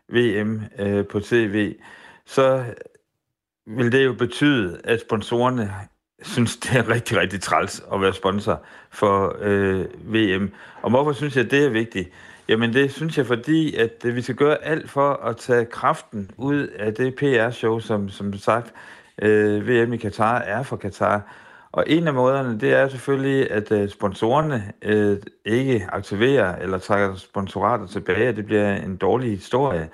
VM øh, på tv, så vil det jo betyde, at sponsorerne synes, det er rigtig, rigtig træls at være sponsor for øh, VM. Og hvorfor synes jeg, det er vigtigt? Jamen det synes jeg, fordi at øh, vi skal gøre alt for at tage kraften ud af det PR-show, som, som sagt øh, VM i Katar er for Katar. Og en af måderne, det er selvfølgelig, at øh, sponsorerne øh, ikke aktiverer eller trækker sponsorater tilbage, det bliver en dårlig historie.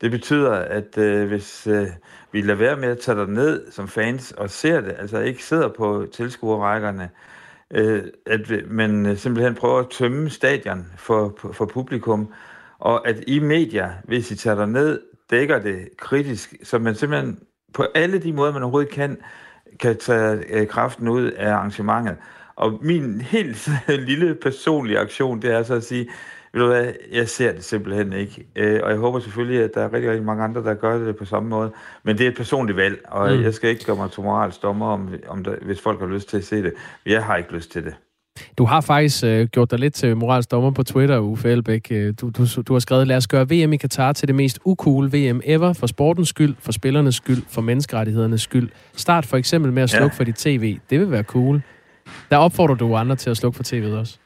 Det betyder, at øh, hvis øh, vi lader være med at tage dig ned som fans og ser det, altså ikke sidder på tilskuerrækkerne, øh, Øh, at man øh, simpelthen prøver at tømme stadion for, for publikum, og at I medier, hvis I tager dig ned, dækker det kritisk, så man simpelthen på alle de måder, man overhovedet kan, kan tage øh, kraften ud af arrangementet. Og min helt [laughs] lille personlige aktion, det er så at sige, ved du hvad, jeg ser det simpelthen ikke. Øh, og jeg håber selvfølgelig, at der er rigtig, rigtig mange andre, der gør det på samme måde. Men det er et personligt valg, og mm. jeg skal ikke gøre mig til morals dommer, om, om der, hvis folk har lyst til at se det. Jeg har ikke lyst til det. Du har faktisk øh, gjort dig lidt til morals dommer på Twitter, Uffe Elbæk. Øh, du, du, du har skrevet, lad os gøre VM i Katar til det mest ucool VM ever, for sportens skyld, for spillernes skyld, for menneskerettighedernes skyld. Start for eksempel med at slukke ja. for dit tv. Det vil være cool. Der opfordrer du andre til at slukke for tv'et også.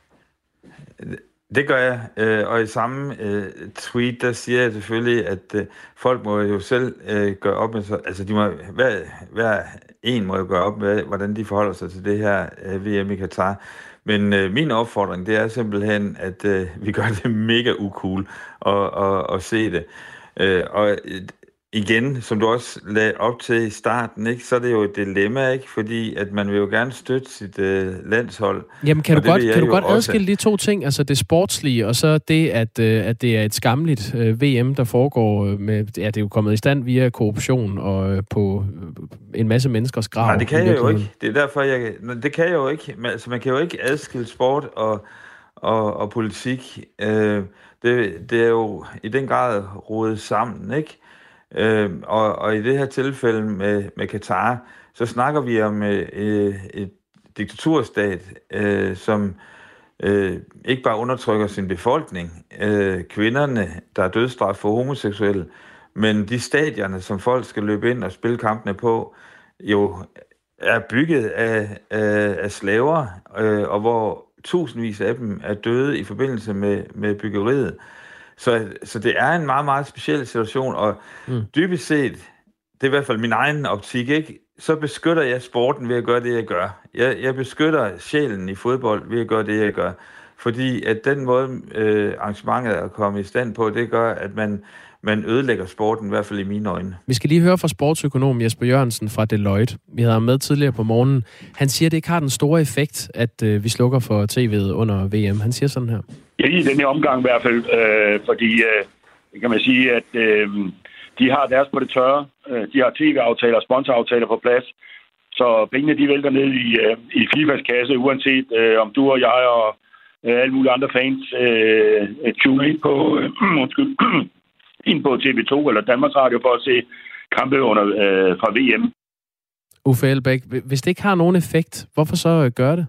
Det gør jeg, øh, og i samme øh, tweet, der siger jeg selvfølgelig, at øh, folk må jo selv øh, gøre op med sig, altså de må, hver, hver en må jo gøre op med, hvordan de forholder sig til det her øh, VM i Katar. Men øh, min opfordring, det er simpelthen, at øh, vi gør det [laughs] mega ucool at, at, at se det. Øh, og øh, igen, som du også lagde op til i starten, ikke, så er det jo et dilemma, ikke? fordi at man vil jo gerne støtte sit øh, landshold. Jamen, kan du godt, kan du godt adskille de to ting, altså det sportslige, og så det, at, øh, at det er et skamligt øh, VM, der foregår øh, med, ja, det er jo kommet i stand via korruption og øh, på øh, en masse menneskers grav. Nej, det kan jeg jo ikke. Det er derfor, jeg, det kan jeg jo ikke. Man, altså, man kan jo ikke adskille sport og, og, og politik. Øh, det, det er jo i den grad rodet sammen, ikke? Øh, og, og i det her tilfælde med, med Katar, så snakker vi om øh, øh, et diktaturstat, øh, som øh, ikke bare undertrykker sin befolkning, øh, kvinderne, der er dødsstraf for homoseksuelle, men de stadierne, som folk skal løbe ind og spille kampene på, jo er bygget af, af, af slaver, øh, og hvor tusindvis af dem er døde i forbindelse med, med byggeriet. Så, så det er en meget, meget speciel situation, og mm. dybest set, det er i hvert fald min egen optik, ikke? så beskytter jeg sporten ved at gøre det, jeg gør. Jeg, jeg beskytter sjælen i fodbold ved at gøre det, jeg gør. Fordi at den måde, øh, arrangementet er kommet i stand på, det gør, at man man ødelægger sporten, i hvert fald i mine øjne. Vi skal lige høre fra sportsøkonom Jesper Jørgensen fra Deloitte. Vi havde ham med tidligere på morgenen. Han siger, at det ikke har den store effekt, at øh, vi slukker for tv'et under VM. Han siger sådan her. Ja, i denne omgang i hvert fald, øh, fordi øh, kan man sige, at øh, de har deres på det tørre. Øh, de har tv-aftaler og sponsoraftaler på plads. Så pengene de vælter ned i, øh, i FIFAs kasse, uanset øh, om du og jeg og øh, alle mulige andre fans øh, øh tuner ind på, øh, [clears throat] undskyld, [clears throat] ind på TV2 eller Danmarks Radio for at se kampe under, øh, fra VM. Uffe Elbæk, hvis det ikke har nogen effekt, hvorfor så øh, gøre det?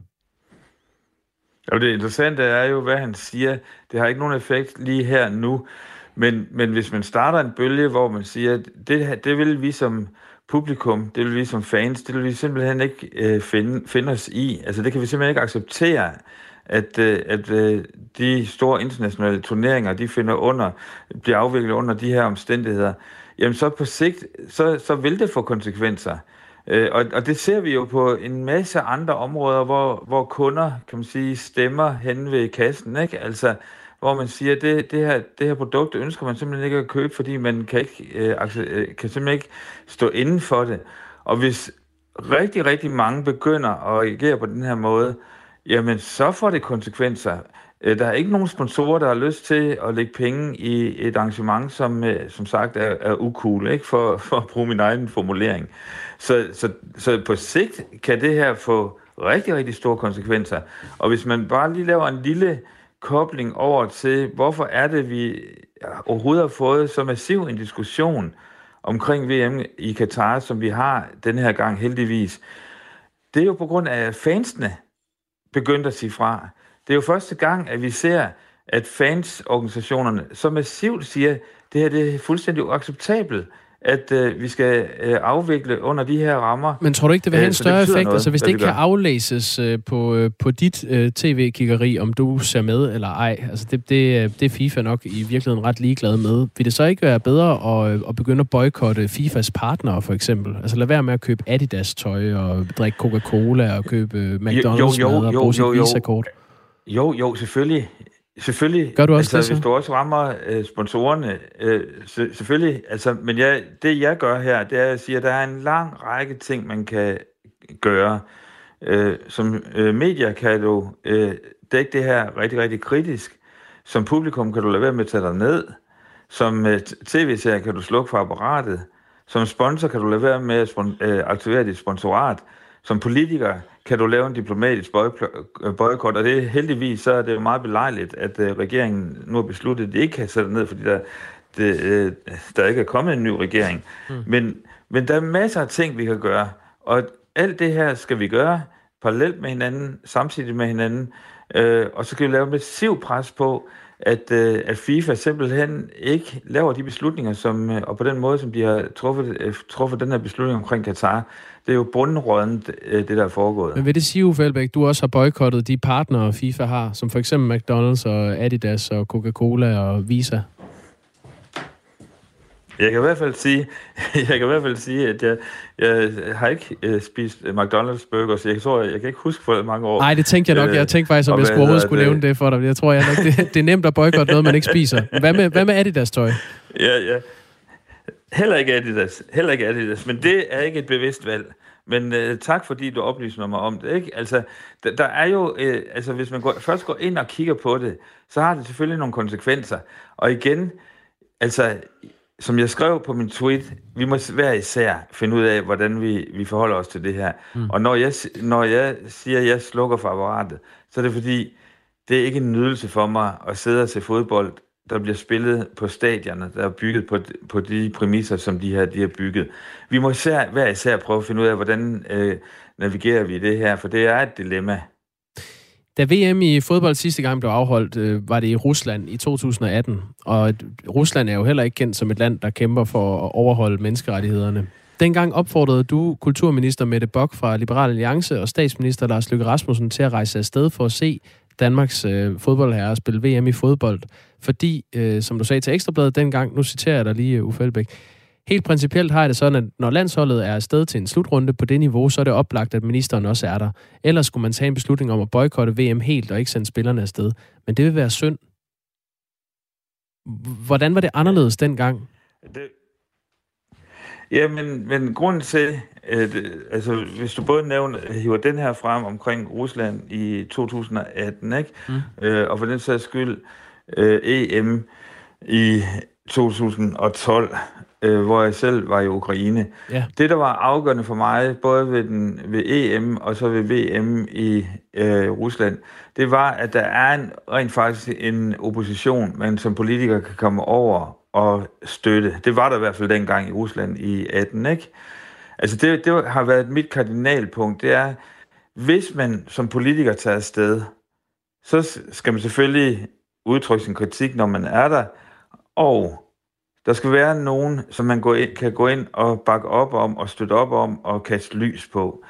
Jo, det interessante er jo, hvad han siger. Det har ikke nogen effekt lige her nu. Men, men hvis man starter en bølge, hvor man siger, at det, det vil vi som publikum, det vil vi som fans, det vil vi simpelthen ikke øh, finde, finde os i. Altså det kan vi simpelthen ikke acceptere, at, øh, at øh, de store internationale turneringer, de finder under, bliver afviklet under de her omstændigheder, jamen så på sigt, så, så vil det få konsekvenser. Øh, og, og det ser vi jo på en masse andre områder, hvor, hvor kunder, kan man sige, stemmer hen ved kassen, ikke? Altså, hvor man siger, det, det, her, det her produkt ønsker man simpelthen ikke at købe, fordi man kan, ikke, øh, altså, øh kan simpelthen ikke stå inden for det. Og hvis rigtig, rigtig mange begynder at reagere på den her måde, jamen så får det konsekvenser. Øh, der er ikke nogen sponsorer, der har lyst til at lægge penge i et arrangement, som øh, som sagt er, er ukul, ikke? For, for at bruge min egen formulering. Så, så, så på sigt kan det her få rigtig, rigtig store konsekvenser. Og hvis man bare lige laver en lille kobling over til, hvorfor er det, vi overhovedet har fået så massiv en diskussion omkring VM i Katar, som vi har den her gang heldigvis, det er jo på grund af, at fansene begyndte at sige fra. Det er jo første gang, at vi ser, at fansorganisationerne så massivt siger, at det her det er fuldstændig uacceptabelt at øh, vi skal øh, afvikle under de her rammer. Men tror du ikke, det vil have en større effekt? Noget, altså hvis det ikke kan aflæses øh, på, øh, på dit øh, tv-kiggeri, om du ser med eller ej, altså det, det, øh, det er FIFA nok i virkeligheden ret ligeglad med. Vil det så ikke være bedre at, øh, at begynde at boykotte FIFAs partnere for eksempel? Altså lad være med at købe Adidas-tøj og drikke Coca-Cola og købe øh, McDonald's jo, jo, jo, og bruge jo, jo, jo. Jo, jo, selvfølgelig. Selvfølgelig. Gør du også altså, det, så? Hvis du også rammer øh, sponsorerne, øh, så, selvfølgelig. Altså, men jeg, det, jeg gør her, det er, at jeg siger, at der er en lang række ting, man kan gøre. Øh, som øh, medier kan du øh, dække det her rigtig, rigtig kritisk. Som publikum kan du lade være med at tage dig ned. Som øh, tv-serie kan du slukke for apparatet. Som sponsor kan du lade være med at øh, aktivere dit sponsorat. Som politiker kan du lave en diplomatisk boykot, og det er heldigvis så er det jo meget belejligt, at uh, regeringen nu har besluttet, at de ikke kan sætte ned, fordi der, det, uh, der ikke er kommet en ny regering. Mm. Men, men der er masser af ting, vi kan gøre, og alt det her skal vi gøre parallelt med hinanden, samtidig med hinanden, uh, og så skal vi lave massiv pres på, at, øh, at FIFA simpelthen ikke laver de beslutninger, som, øh, og på den måde, som de har truffet, øh, truffet den her beslutning omkring Katar, det er jo bundrådent, øh, det der er foregået. Men vil det sige, Uffe Elbæk, du også har boykottet de partnere, FIFA har, som for eksempel McDonald's og Adidas og Coca-Cola og Visa? Jeg kan i hvert fald sige, [laughs] jeg kan i hvert fald sige, at jeg, jeg har ikke uh, spist McDonald's burgers. Jeg tror, jeg kan ikke huske for mange år. Nej, det tænkte jeg nok. Jeg tænkte faktisk, om jeg skulle overhovedet skulle nævne det for dig. Jeg tror, jeg nok, det, det er nemt at boykotte noget, man ikke spiser. Hvad med, hvad med Adidas tøj? Ja, ja. Heller ikke Adidas. Heller ikke Adidas. Men det er ikke et bevidst valg. Men uh, tak, fordi du oplyser mig om det. Ikke? Altså, der, der er jo, uh, altså hvis man går, først går ind og kigger på det, så har det selvfølgelig nogle konsekvenser. Og igen, altså, som jeg skrev på min tweet, vi må hver især finde ud af, hvordan vi, vi forholder os til det her. Mm. Og når jeg, når jeg siger, at jeg slukker for apparatet, så er det fordi, det er ikke en nydelse for mig at sidde og se fodbold, der bliver spillet på stadionerne, der er bygget på, på de præmisser, som de her de har bygget. Vi må især, hver især prøve at finde ud af, hvordan øh, navigerer vi det her, for det er et dilemma. Da VM i fodbold sidste gang blev afholdt, øh, var det i Rusland i 2018. Og Rusland er jo heller ikke kendt som et land, der kæmper for at overholde menneskerettighederne. Dengang opfordrede du kulturminister Mette Bock fra Liberal Alliance og statsminister Lars Løkke Rasmussen til at rejse afsted for at se Danmarks øh, fodboldherrer spille VM i fodbold. Fordi, øh, som du sagde til Ekstrabladet dengang, nu citerer jeg dig lige, øh, Uffe Elbæk, Helt principielt har jeg det sådan, at når landsholdet er afsted til en slutrunde på det niveau, så er det oplagt, at ministeren også er der. Ellers skulle man tage en beslutning om at boykotte VM helt og ikke sende spillerne afsted. Men det vil være synd. Hvordan var det anderledes dengang? Det, Ja, men, men grunden til, at, altså, hvis du både nævner, hiver den her frem omkring Rusland i 2018, ikke? Mm. Øh, og for den sags skyld øh, EM i 2012, øh, hvor jeg selv var i Ukraine. Ja. Det, der var afgørende for mig, både ved, den, ved EM og så ved VM i øh, Rusland, det var, at der er en, rent faktisk en opposition, man som politiker kan komme over og støtte. Det var der i hvert fald dengang i Rusland i 18, ikke? Altså det, det har været mit kardinalpunkt, det er, hvis man som politiker tager afsted, så skal man selvfølgelig udtrykke sin kritik, når man er der, og der skal være nogen, som man går ind, kan gå ind og bakke op om og støtte op om og kaste lys på.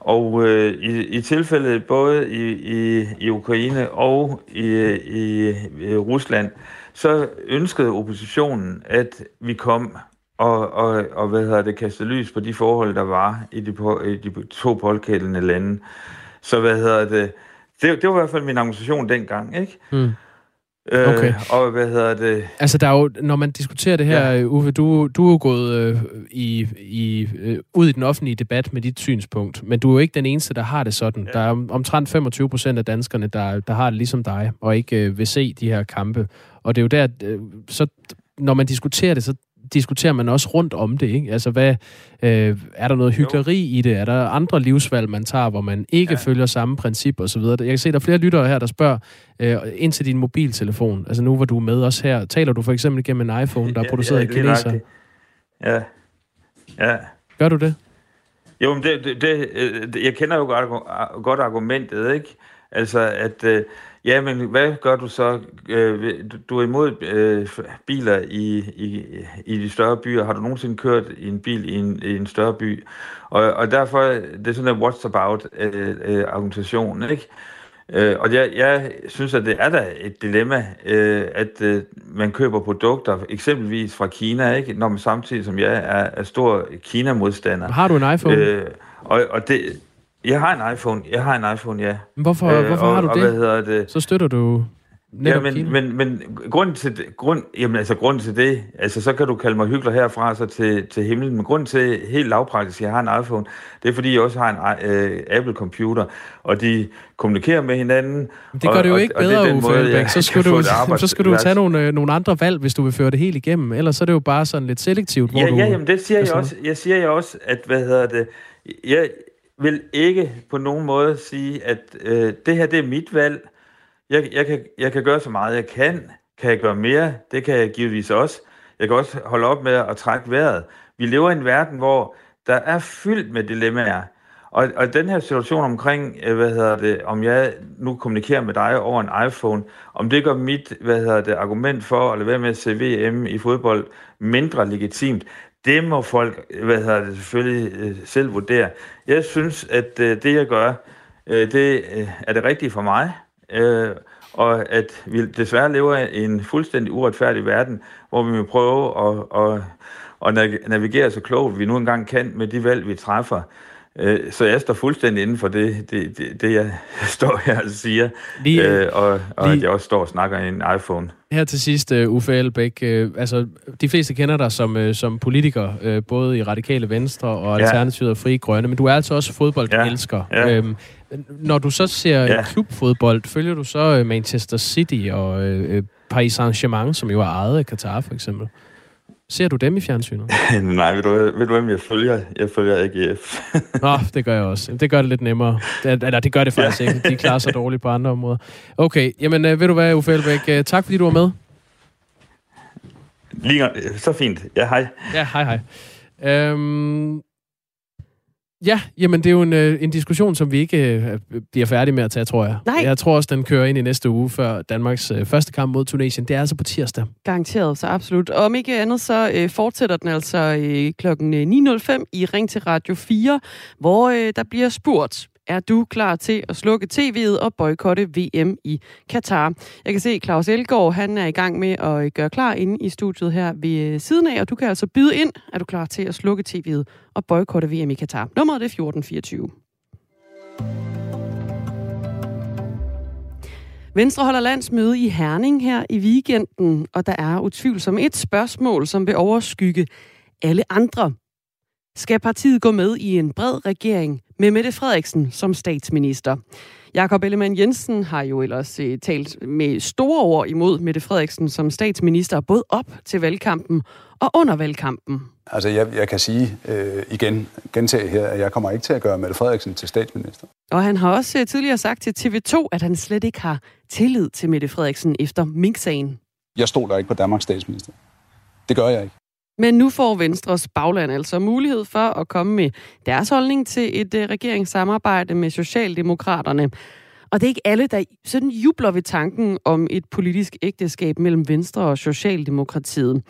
Og øh, i, i tilfældet både i, i, i Ukraine og i, i, i Rusland, så ønskede oppositionen, at vi kom og, og, og hvad hedder det, kaste lys på de forhold, der var i de, på, i de to pågældende lande. Så hvad hedder det, det, det var i hvert fald min argumentation dengang, ikke? Mm. Øh, okay. Øh, og hvad hedder det? Altså, der er jo, når man diskuterer det her, ja. Uffe, du, du er jo gået øh, i, i, øh, ud i den offentlige debat med dit synspunkt, men du er jo ikke den eneste, der har det sådan. Ja. Der er omtrent 25 procent af danskerne, der, der har det ligesom dig, og ikke øh, vil se de her kampe. Og det er jo der, øh, så når man diskuterer det, så diskuterer man også rundt om det, ikke? Altså, hvad, øh, er der noget hyggeleri jo. i det? Er der andre livsvalg, man tager, hvor man ikke ja. følger samme princip og så videre? Jeg kan se, der er flere lyttere her, der spørger øh, ind til din mobiltelefon. Altså nu, hvor du er med os her, taler du for eksempel gennem en iPhone, der er produceret ja, ja, i kineser? Ja, Ja. Gør du det? Jo, men det, det, det, øh, jeg kender jo godt, godt argumentet, ikke? Altså, at, øh, ja, men hvad gør du så? Øh, du er imod øh, biler i, i, i de større byer. Har du nogensinde kørt i en bil i en, i en større by? Og, og derfor, det er sådan en what's about øh, øh, argumentation, ikke? Øh, og jeg, jeg synes, at det er da et dilemma, øh, at øh, man køber produkter, eksempelvis fra Kina, ikke? når man samtidig som jeg er, er stor Kina-modstander. Har du en iPhone? Øh, og, og det, jeg har en iPhone. Jeg har en iPhone, ja. Hvorfor, øh, hvorfor og, har du og, det? Hvad hedder det? Så støtter du ja, men, men, men grunden til det, grund, jamen, altså, grunden til det, altså så kan du kalde mig hyggelig herfra så til, til himlen, men grunden til, helt lavpraktisk, at jeg har en iPhone, det er fordi, jeg også har en øh, Apple-computer, og de kommunikerer med hinanden. Det gør og, det jo ikke og, bedre, og det Uffe Elbæk. Så skal du, [laughs] så skal du tage nogle, øh, nogle andre valg, hvis du vil føre det helt igennem. Ellers så er det jo bare sådan lidt selektivt, hvor ja, du... Ja, jamen det siger jeg også. Jeg siger jeg også, at, hvad hedder det, jeg vil ikke på nogen måde sige, at øh, det her, det er mit valg. Jeg, jeg, kan, jeg kan gøre så meget, jeg kan. Kan jeg gøre mere? Det kan jeg givetvis også. Jeg kan også holde op med at trække vejret. Vi lever i en verden, hvor der er fyldt med dilemmaer. Og, og den her situation omkring, øh, hvad hedder det, om jeg nu kommunikerer med dig over en iPhone, om det gør mit, hvad hedder det, argument for at lade være med at se VM i fodbold mindre legitimt, det må folk, hvad hedder det, selvfølgelig øh, selv vurdere. Jeg synes, at øh, det jeg gør, øh, det er det rigtige for mig. Og at vi desværre lever i en fuldstændig uretfærdig verden, hvor vi må prøve at, at, at navigere så klogt, vi nu engang kan med de valg, vi træffer. Øh, Så jeg står fuldstændig inden for det, det, det, det jeg [laughs] står her og siger, Lige- øh, og, og lige- at jeg også står og snakker i en iPhone. Her til sidst, uh, Uffe Elbæk, uh, altså de fleste kender dig som, uh, som politiker, uh, både i Radikale Venstre og Ja. Alternativet og Fri Grønne, men du er altså også fodboldelsker. Ja. Øhm, når du så ser Ja. ja. klubfodbold, følger du så Manchester City og uh, Paris Saint-Germain, som jo er ejet af Qatar for eksempel? Ser du dem i fjernsynet? [laughs] Nej, ved du, ved du hvem jeg følger? Jeg følger AGF. [laughs] Nå, det gør jeg også. Det gør det lidt nemmere. Det, eller det gør det faktisk Ja. ikke. De klarer sig [laughs] dårligt på andre områder. Okay, jamen uh, ved du hvad, Uffe Elbæk, uh, tak fordi du var med. Lige, så fint. Ja, hej. Ja, hej hej. Øhm, ja, jamen det er jo en, øh, en diskussion, som vi ikke øh, bliver færdige med at tage, tror jeg. Nej. Jeg tror også, den kører ind i næste uge, før Danmarks øh, første kamp mod Tunesien. Det er altså på tirsdag. Garanteret, så absolut. Og om ikke andet, så øh, fortsætter den altså øh, klokken øh, 9.05 i Ring til Radio 4, hvor øh, der bliver spurgt, er du klar til at slukke tv'et og boykotte VM i Katar? Jeg kan se, at Claus Elgaard, han er i gang med at øh, gøre klar inde i studiet her ved øh, siden af, og du kan altså byde ind, er du klar til at slukke tv'et og boykotte VM i Katar. Nummeret er 1424. Venstre holder landsmøde i Herning her i weekenden, og der er utvivlsomt et spørgsmål, som vil overskygge alle andre. Skal partiet gå med i en bred regering med Mette Frederiksen som statsminister? Jakob Ellemann Jensen har jo ellers øh, talt med store ord imod Mette Frederiksen som statsminister, både op til valgkampen og under valgkampen. Altså, jeg, jeg kan sige øh, igen, gentage her, at jeg kommer ikke til at gøre Mette Frederiksen til statsminister. Og han har også øh, tidligere sagt til TV2, at han slet ikke har tillid til Mette Frederiksen efter Mink-sagen. Jeg stoler ikke på Danmarks statsminister. Det gør jeg ikke. Men nu får Venstres bagland altså mulighed for at komme med deres holdning til et øh, regeringssamarbejde med Socialdemokraterne. Og det er ikke alle, der sådan jubler ved tanken om et politisk ægteskab mellem Venstre og Socialdemokratiet.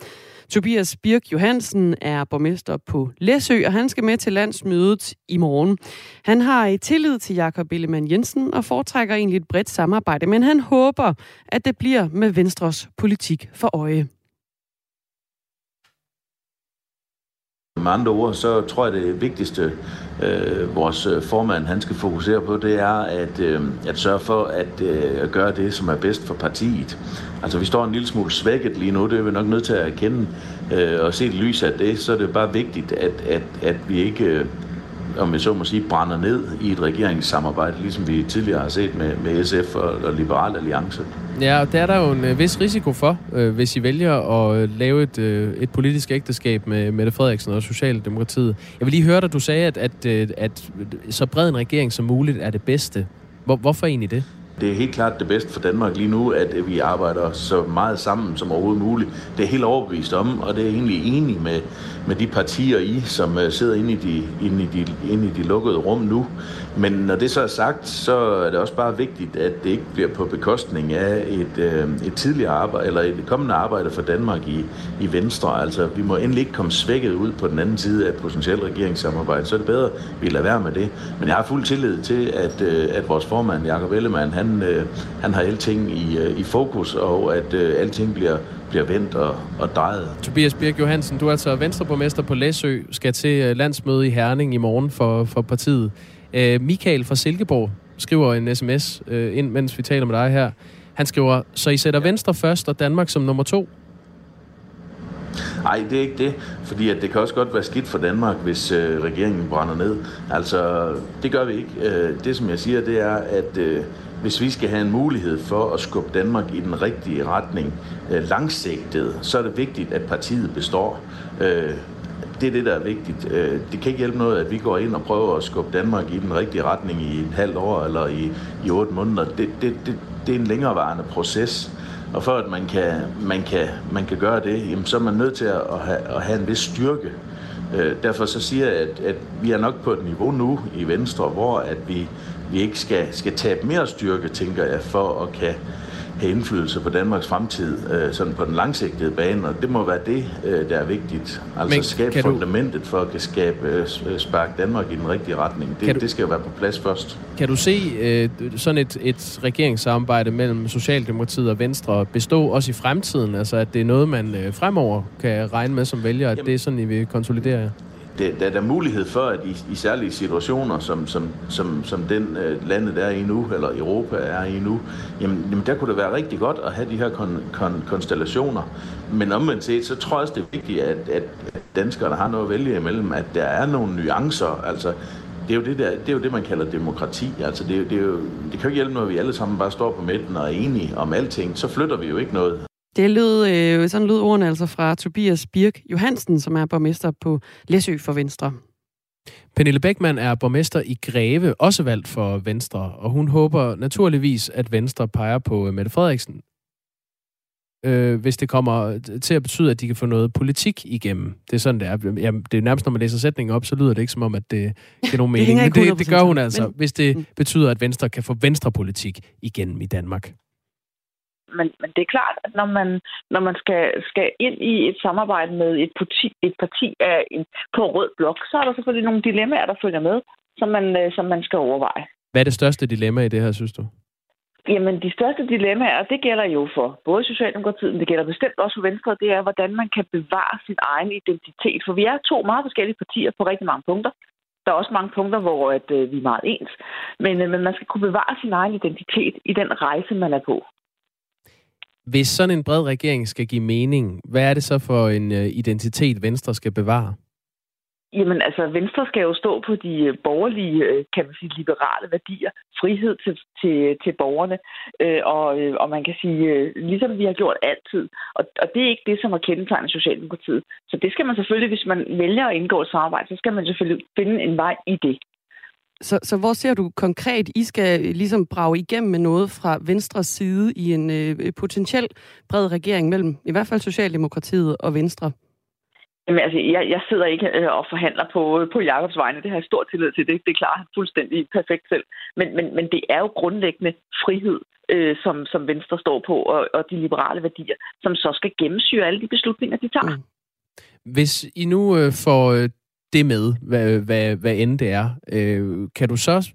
Tobias Birk Johansen er borgmester på Læsø, og han skal med til landsmødet i morgen. Han har i tillid til Jakob Ellemann Jensen og foretrækker egentlig et bredt samarbejde, men han håber, at det bliver med Venstres politik for øje. Med andre ord, så tror jeg, det vigtigste, øh, vores øh, formand han skal fokusere på, det er at, øh, at sørge for at, øh, at gøre det, som er bedst for partiet. Altså, vi står en lille smule svækket lige nu, det er vi nok nødt til at erkende. Øh, og set i lys af det, så er det bare vigtigt, at, at, at vi ikke, øh, om jeg så må sige, brænder ned i et regeringssamarbejde, ligesom vi tidligere har set med, med SF og, og Liberal Alliance. Ja, og der er der jo en øh, vis risiko for, øh, hvis I vælger at øh, lave et, øh, et politisk ægteskab med Mette Frederiksen og Socialdemokratiet. Jeg vil lige høre dig, du sagde, at, at, øh, at så bred en regering som muligt er det bedste. Hvor, hvorfor egentlig det? det er helt klart det bedste for Danmark lige nu, at vi arbejder så meget sammen som overhovedet muligt. Det er helt overbevist om, og det er egentlig enig med, med de partier i, som øh, sidder inde i, de, inde, i de, inde i de lukkede rum nu. Men når det så er sagt, så er det også bare vigtigt, at det ikke bliver på bekostning af et, øh, et tidligere arbejde, eller et kommende arbejde for Danmark i, i Venstre. Altså, vi må endelig ikke komme svækket ud på den anden side af et potentielt regeringssamarbejde. Så er det bedre, at vi lader være med det. Men jeg har fuld tillid til, at, øh, at vores formand, Jakob Ellemann, han, øh, han har alting i, øh, i fokus, og at øh, alting bliver bliver vendt og, og drejet. Tobias Birk Johansen, du er altså venstreborgmester på Læsø, skal til øh, landsmøde i Herning i morgen for, for partiet. Øh, Michael fra Silkeborg skriver en sms øh, ind, mens vi taler med dig her. Han skriver, så I sætter Venstre først og Danmark som nummer to? Nej, det er ikke det, fordi at det kan også godt være skidt for Danmark, hvis øh, regeringen brænder ned. Altså, det gør vi ikke. Øh, det, som jeg siger, det er, at øh, hvis vi skal have en mulighed for at skubbe Danmark i den rigtige retning Øh, langsigtet, så er det vigtigt, at partiet består. Øh, det er det, der er vigtigt. Øh, det kan ikke hjælpe noget, at vi går ind og prøver at skubbe Danmark i den rigtige retning i et halvt år eller i, i otte måneder. Det, det, det, det er en længerevarende proces. Og for at man kan, man kan, man kan gøre det, jamen, så er man nødt til at have, at have en vis styrke. Derfor så siger jeg, at, at vi er nok på et niveau nu i Venstre, hvor at vi, vi ikke skal, skal tabe mere styrke, tænker jeg, for at kan have indflydelse på Danmarks fremtid, øh, sådan på den langsigtede bane, og det må være det, øh, der er vigtigt. Altså Men skabe fundamentet du... for at kan skabe, øh, sparke Danmark i den rigtige retning. Det, du... det skal jo være på plads først. Kan du se øh, sådan et, et regeringssamarbejde mellem Socialdemokratiet og Venstre bestå også i fremtiden? Altså at det er noget, man øh, fremover kan regne med som vælger, at Jamen, det er sådan, I vil konsolidere det, der er der mulighed for, at i, i særlige situationer, som, som, som, som den øh, landet er i nu, eller Europa er i nu, jamen, jamen der kunne det være rigtig godt at have de her kon, kon, konstellationer. Men omvendt set, så tror jeg også, det er vigtigt, at, at danskerne har noget at vælge imellem, at der er nogle nuancer. Altså, det er, jo det, der, det er jo det, man kalder demokrati. Altså, det, det, er jo, det kan jo ikke hjælpe noget, at vi alle sammen bare står på midten og er enige om alting. Så flytter vi jo ikke noget. Det lød, øh, sådan lød ordene altså fra Tobias Birk Johansen, som er borgmester på Læsø for Venstre. Pernille Beckmann er borgmester i Greve, også valgt for Venstre, og hun håber naturligvis, at Venstre peger på øh, Mette Frederiksen, øh, hvis det kommer til at betyde, at de kan få noget politik igennem. Det er sådan, det er. Jamen, det er nærmest, når man læser sætningen op, så lyder det ikke som om, at det giver nogen [laughs] mening. Men det, det gør hun altså, hvis det mm. betyder, at Venstre kan få venstrepolitik igennem i Danmark men, men det er klart, at når man, når man skal, skal ind i et samarbejde med et parti, et parti af en, på rød blok, så er der selvfølgelig nogle dilemmaer, der følger med, som man, øh, som man skal overveje. Hvad er det største dilemma i det her, synes du? Jamen, de største dilemmaer, det gælder jo for både Socialdemokratiet, men det gælder bestemt også for Venstre, det er, hvordan man kan bevare sin egen identitet. For vi er to meget forskellige partier på rigtig mange punkter. Der er også mange punkter, hvor at, øh, vi er meget ens. Men, øh, men man skal kunne bevare sin egen identitet i den rejse, man er på. Hvis sådan en bred regering skal give mening, hvad er det så for en øh, identitet, Venstre skal bevare? Jamen altså, Venstre skal jo stå på de øh, borgerlige, øh, kan man sige, liberale værdier. Frihed til, til, til borgerne. Øh, og, og man kan sige, ligesom vi har gjort altid. Og, og det er ikke det, som har kendetegnet Socialdemokratiet. Så det skal man selvfølgelig, hvis man vælger at indgå et samarbejde, så skal man selvfølgelig finde en vej i det. Så, så hvor ser du konkret, I skal ligesom brage igennem med noget fra Venstres side i en øh, potentiel bred regering mellem i hvert fald Socialdemokratiet og Venstre? Jamen, altså, jeg, jeg sidder ikke øh, og forhandler på, på Jakobs vegne. Det har jeg stor tillid til. Det, det er klart fuldstændig perfekt selv. Men, men, men det er jo grundlæggende frihed, øh, som, som Venstre står på, og, og de liberale værdier, som så skal gennemsyre alle de beslutninger, de tager. Mm. Hvis I nu øh, får øh, det med, hvad, hvad, hvad end det er. Øh, kan du så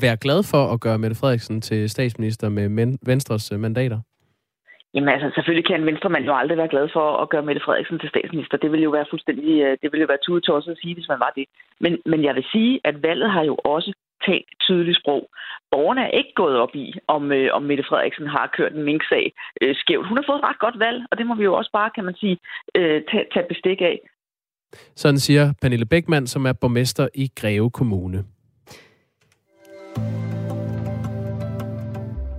være glad for at gøre Mette Frederiksen til statsminister med men, Venstres øh, mandater? Jamen altså, selvfølgelig kan en venstremand jo aldrig være glad for at gøre Mette Frederiksen til statsminister. Det ville jo være fuldstændig, øh, det ville jo være tudetosset at sige, hvis man var det. Men, men jeg vil sige, at valget har jo også talt tydeligt sprog. Borgerne er ikke gået op i, om, øh, om Mette Frederiksen har kørt en minksag øh, skævt. Hun har fået et ret godt valg, og det må vi jo også bare, kan man sige, øh, tage, tage bestik af. Sådan siger Pernille Beckmann, som er borgmester i Greve Kommune.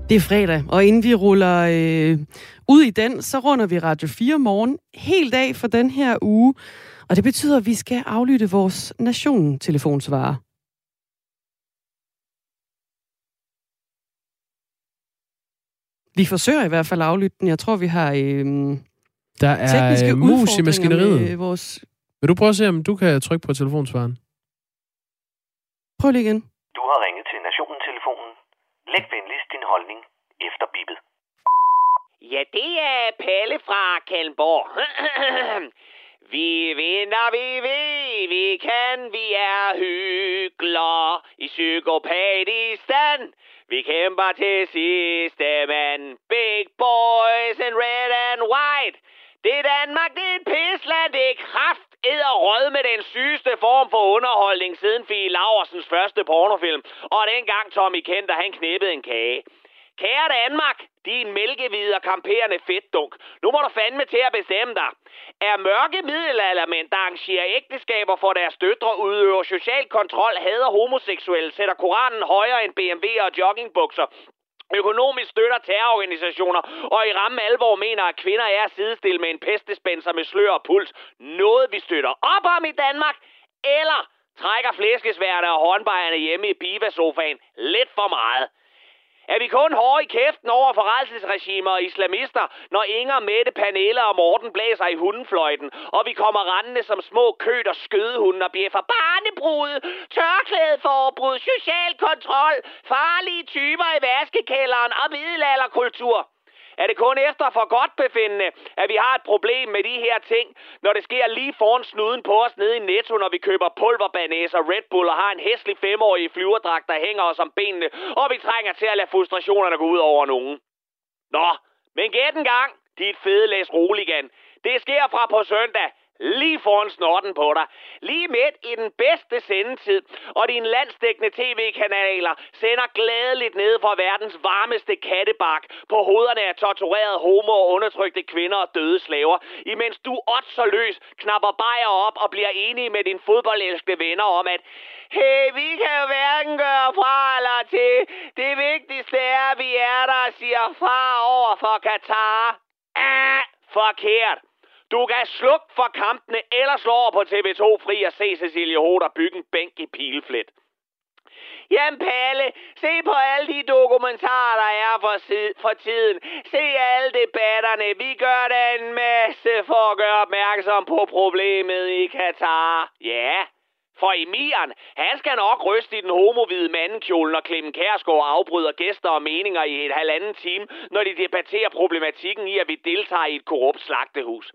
Det er fredag, og inden vi ruller øh, ud i den, så runder vi Radio 4 morgen helt dag for den her uge. Og det betyder, at vi skal aflytte vores nation-telefonsvarer. Vi forsøger i hvert fald at aflytte den. Jeg tror, vi har øh, Der er tekniske øh, mus i maskineriet. med vores... Vil du prøve at se, om du kan trykke på telefonsvaren? Prøv lige igen. Du har ringet til Nationen-telefonen. Læg venligst din holdning efter bippet. Ja, det er Palle fra Kalmborg. [clears throat] vi vinder, vi ved, vi kan, vi er hyggelige i psykopatistan. Vi kæmper til sidste mand. Big boys in red and white. Det er Danmark, det er et pisland, det er kraft rød med den sygeste form for underholdning siden Fie Laursens første pornofilm. Og dengang Tommy Kenter, han knippede en kage. Kære Danmark, din mælkehvide og kamperende fedtdunk. Nu må du fandme til at bestemme dig. Er mørke middelaldermænd, der arrangerer ægteskaber for deres døtre, udøver social kontrol, hader homoseksuelle, sætter Koranen højere end BMW og joggingbukser, økonomisk støtter terrororganisationer, og i ramme alvor mener, at kvinder er sidestillet med en pestespenser med slør og puls. Noget vi støtter op om i Danmark, eller trækker flæskesværte og håndbejerne hjemme i bivasofaen lidt for meget. Er vi kun hårde i kæften over forredselsregimer og islamister, når Inger, Mette, Pernille og Morten blæser i hundefløjten, og vi kommer rendende som små køt og skødehunde og bjeffer barnebrud, tørklædeforbrud, social kontrol, farlige typer i vaskekælderen og middelalderkultur? Er det kun efter for godt befindende, at vi har et problem med de her ting, når det sker lige foran snuden på os nede i Netto, når vi køber pulverbanæs og Red Bull og har en hæslig femårig flyverdragt, der hænger os om benene, og vi trænger til at lade frustrationerne gå ud over nogen? Nå, men gæt en gang, dit fede læs roligan. Det sker fra på søndag lige foran snorten på dig. Lige midt i den bedste sendetid, og dine landsdækkende tv-kanaler sender glædeligt ned fra verdens varmeste kattebak på hovederne af torturerede homo og undertrykte kvinder og døde slaver, imens du så løs knapper bajer op og bliver enig med dine fodboldelskede venner om, at Hey, vi kan jo hverken gøre fra eller til. Det vigtigste er, at vi er der og siger far over for Katar. Ah, forkert. Du kan slukke for kampene, eller slå over på TV2 Fri og se Cecilie Hoder bygge en bænk i pileflet. Jamen Palle, se på alle de dokumentarer, der er for, for tiden. Se alle debatterne. Vi gør da en masse for at gøre opmærksom på problemet i Katar. Ja, for Emiren, han skal nok ryste i den homovide mandekjole, når Clemen Kærsgaard afbryder gæster og meninger i et halvanden time, når de debatterer problematikken i, at vi deltager i et korrupt slagtehus.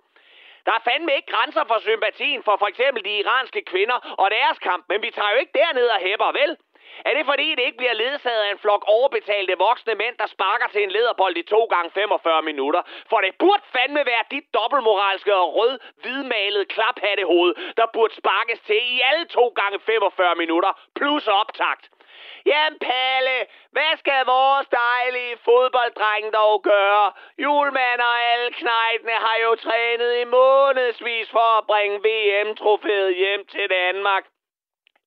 Der er fandme ikke grænser for sympatien for for eksempel de iranske kvinder og deres kamp, men vi tager jo ikke derned og hæpper, vel? Er det fordi, det ikke bliver ledsaget af en flok overbetalte voksne mænd, der sparker til en lederbold i 2 gange 45 minutter? For det burde fandme være dit dobbeltmoralske og rød hvidmalede klaphattehoved, der burde sparkes til i alle 2 gange 45 minutter, plus optakt. Jamen Palle, hvad skal vores dejlige fodbolddreng dog gøre? Julemand og alle knejtene har jo trænet i månedsvis for at bringe VM-trofæet hjem til Danmark.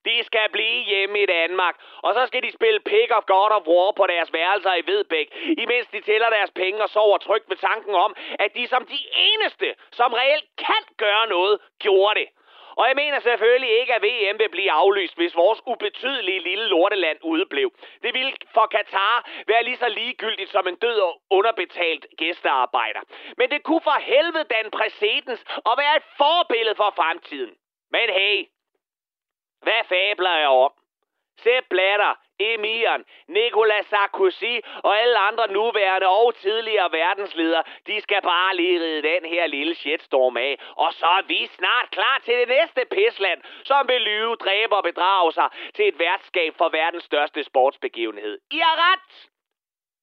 De skal blive hjemme i Danmark, og så skal de spille Pick of God of War på deres værelser i Vedbæk, imens de tæller deres penge og sover trygt ved tanken om, at de som de eneste, som reelt kan gøre noget, gjorde det. Og jeg mener selvfølgelig ikke, at VM vil blive aflyst, hvis vores ubetydelige lille lorteland udeblev. Det ville for Katar være lige så ligegyldigt som en død og underbetalt gæstearbejder. Men det kunne for helvede danne præcedens og være et forbillede for fremtiden. Men hey, hvad fabler jeg om? Sepp Blatter, Emiren, Nicolas Sarkozy og alle andre nuværende og tidligere verdensledere, de skal bare lige ride den her lille shitstorm af. Og så er vi snart klar til det næste pisland, som vil lyve, dræbe og bedrage sig til et værtskab for verdens største sportsbegivenhed. I har ret!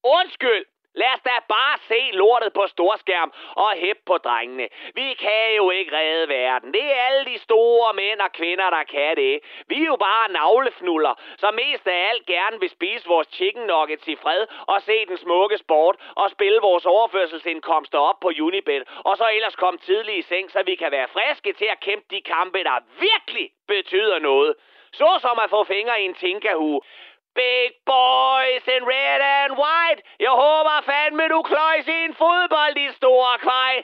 Undskyld! Lad os da bare se lortet på storskærm og hæb på drengene. Vi kan jo ikke redde verden. Det er alle de store mænd og kvinder, der kan det. Vi er jo bare navlefnuller, som mest af alt gerne vil spise vores chicken nuggets i fred og se den smukke sport og spille vores overførselsindkomster op på Unibet. Og så ellers komme tidlig i seng, så vi kan være friske til at kæmpe de kampe, der virkelig betyder noget. Så som at få fingre i en tinkahue. Big boys in red and white. Jeg håber fandme, du kløjs i en fodbold, de store kvej.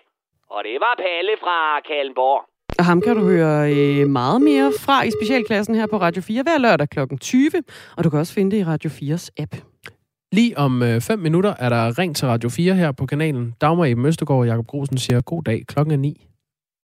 Og det var Palle fra Kallenborg. Og ham kan du høre øh, meget mere fra i specialklassen her på Radio 4 hver lørdag kl. 20. Og du kan også finde det i Radio 4's app. Lige om 5 øh, minutter er der ring til Radio 4 her på kanalen. Dagmar Eben Østergaard og Jacob Grosen siger god dag. Klokken er 9.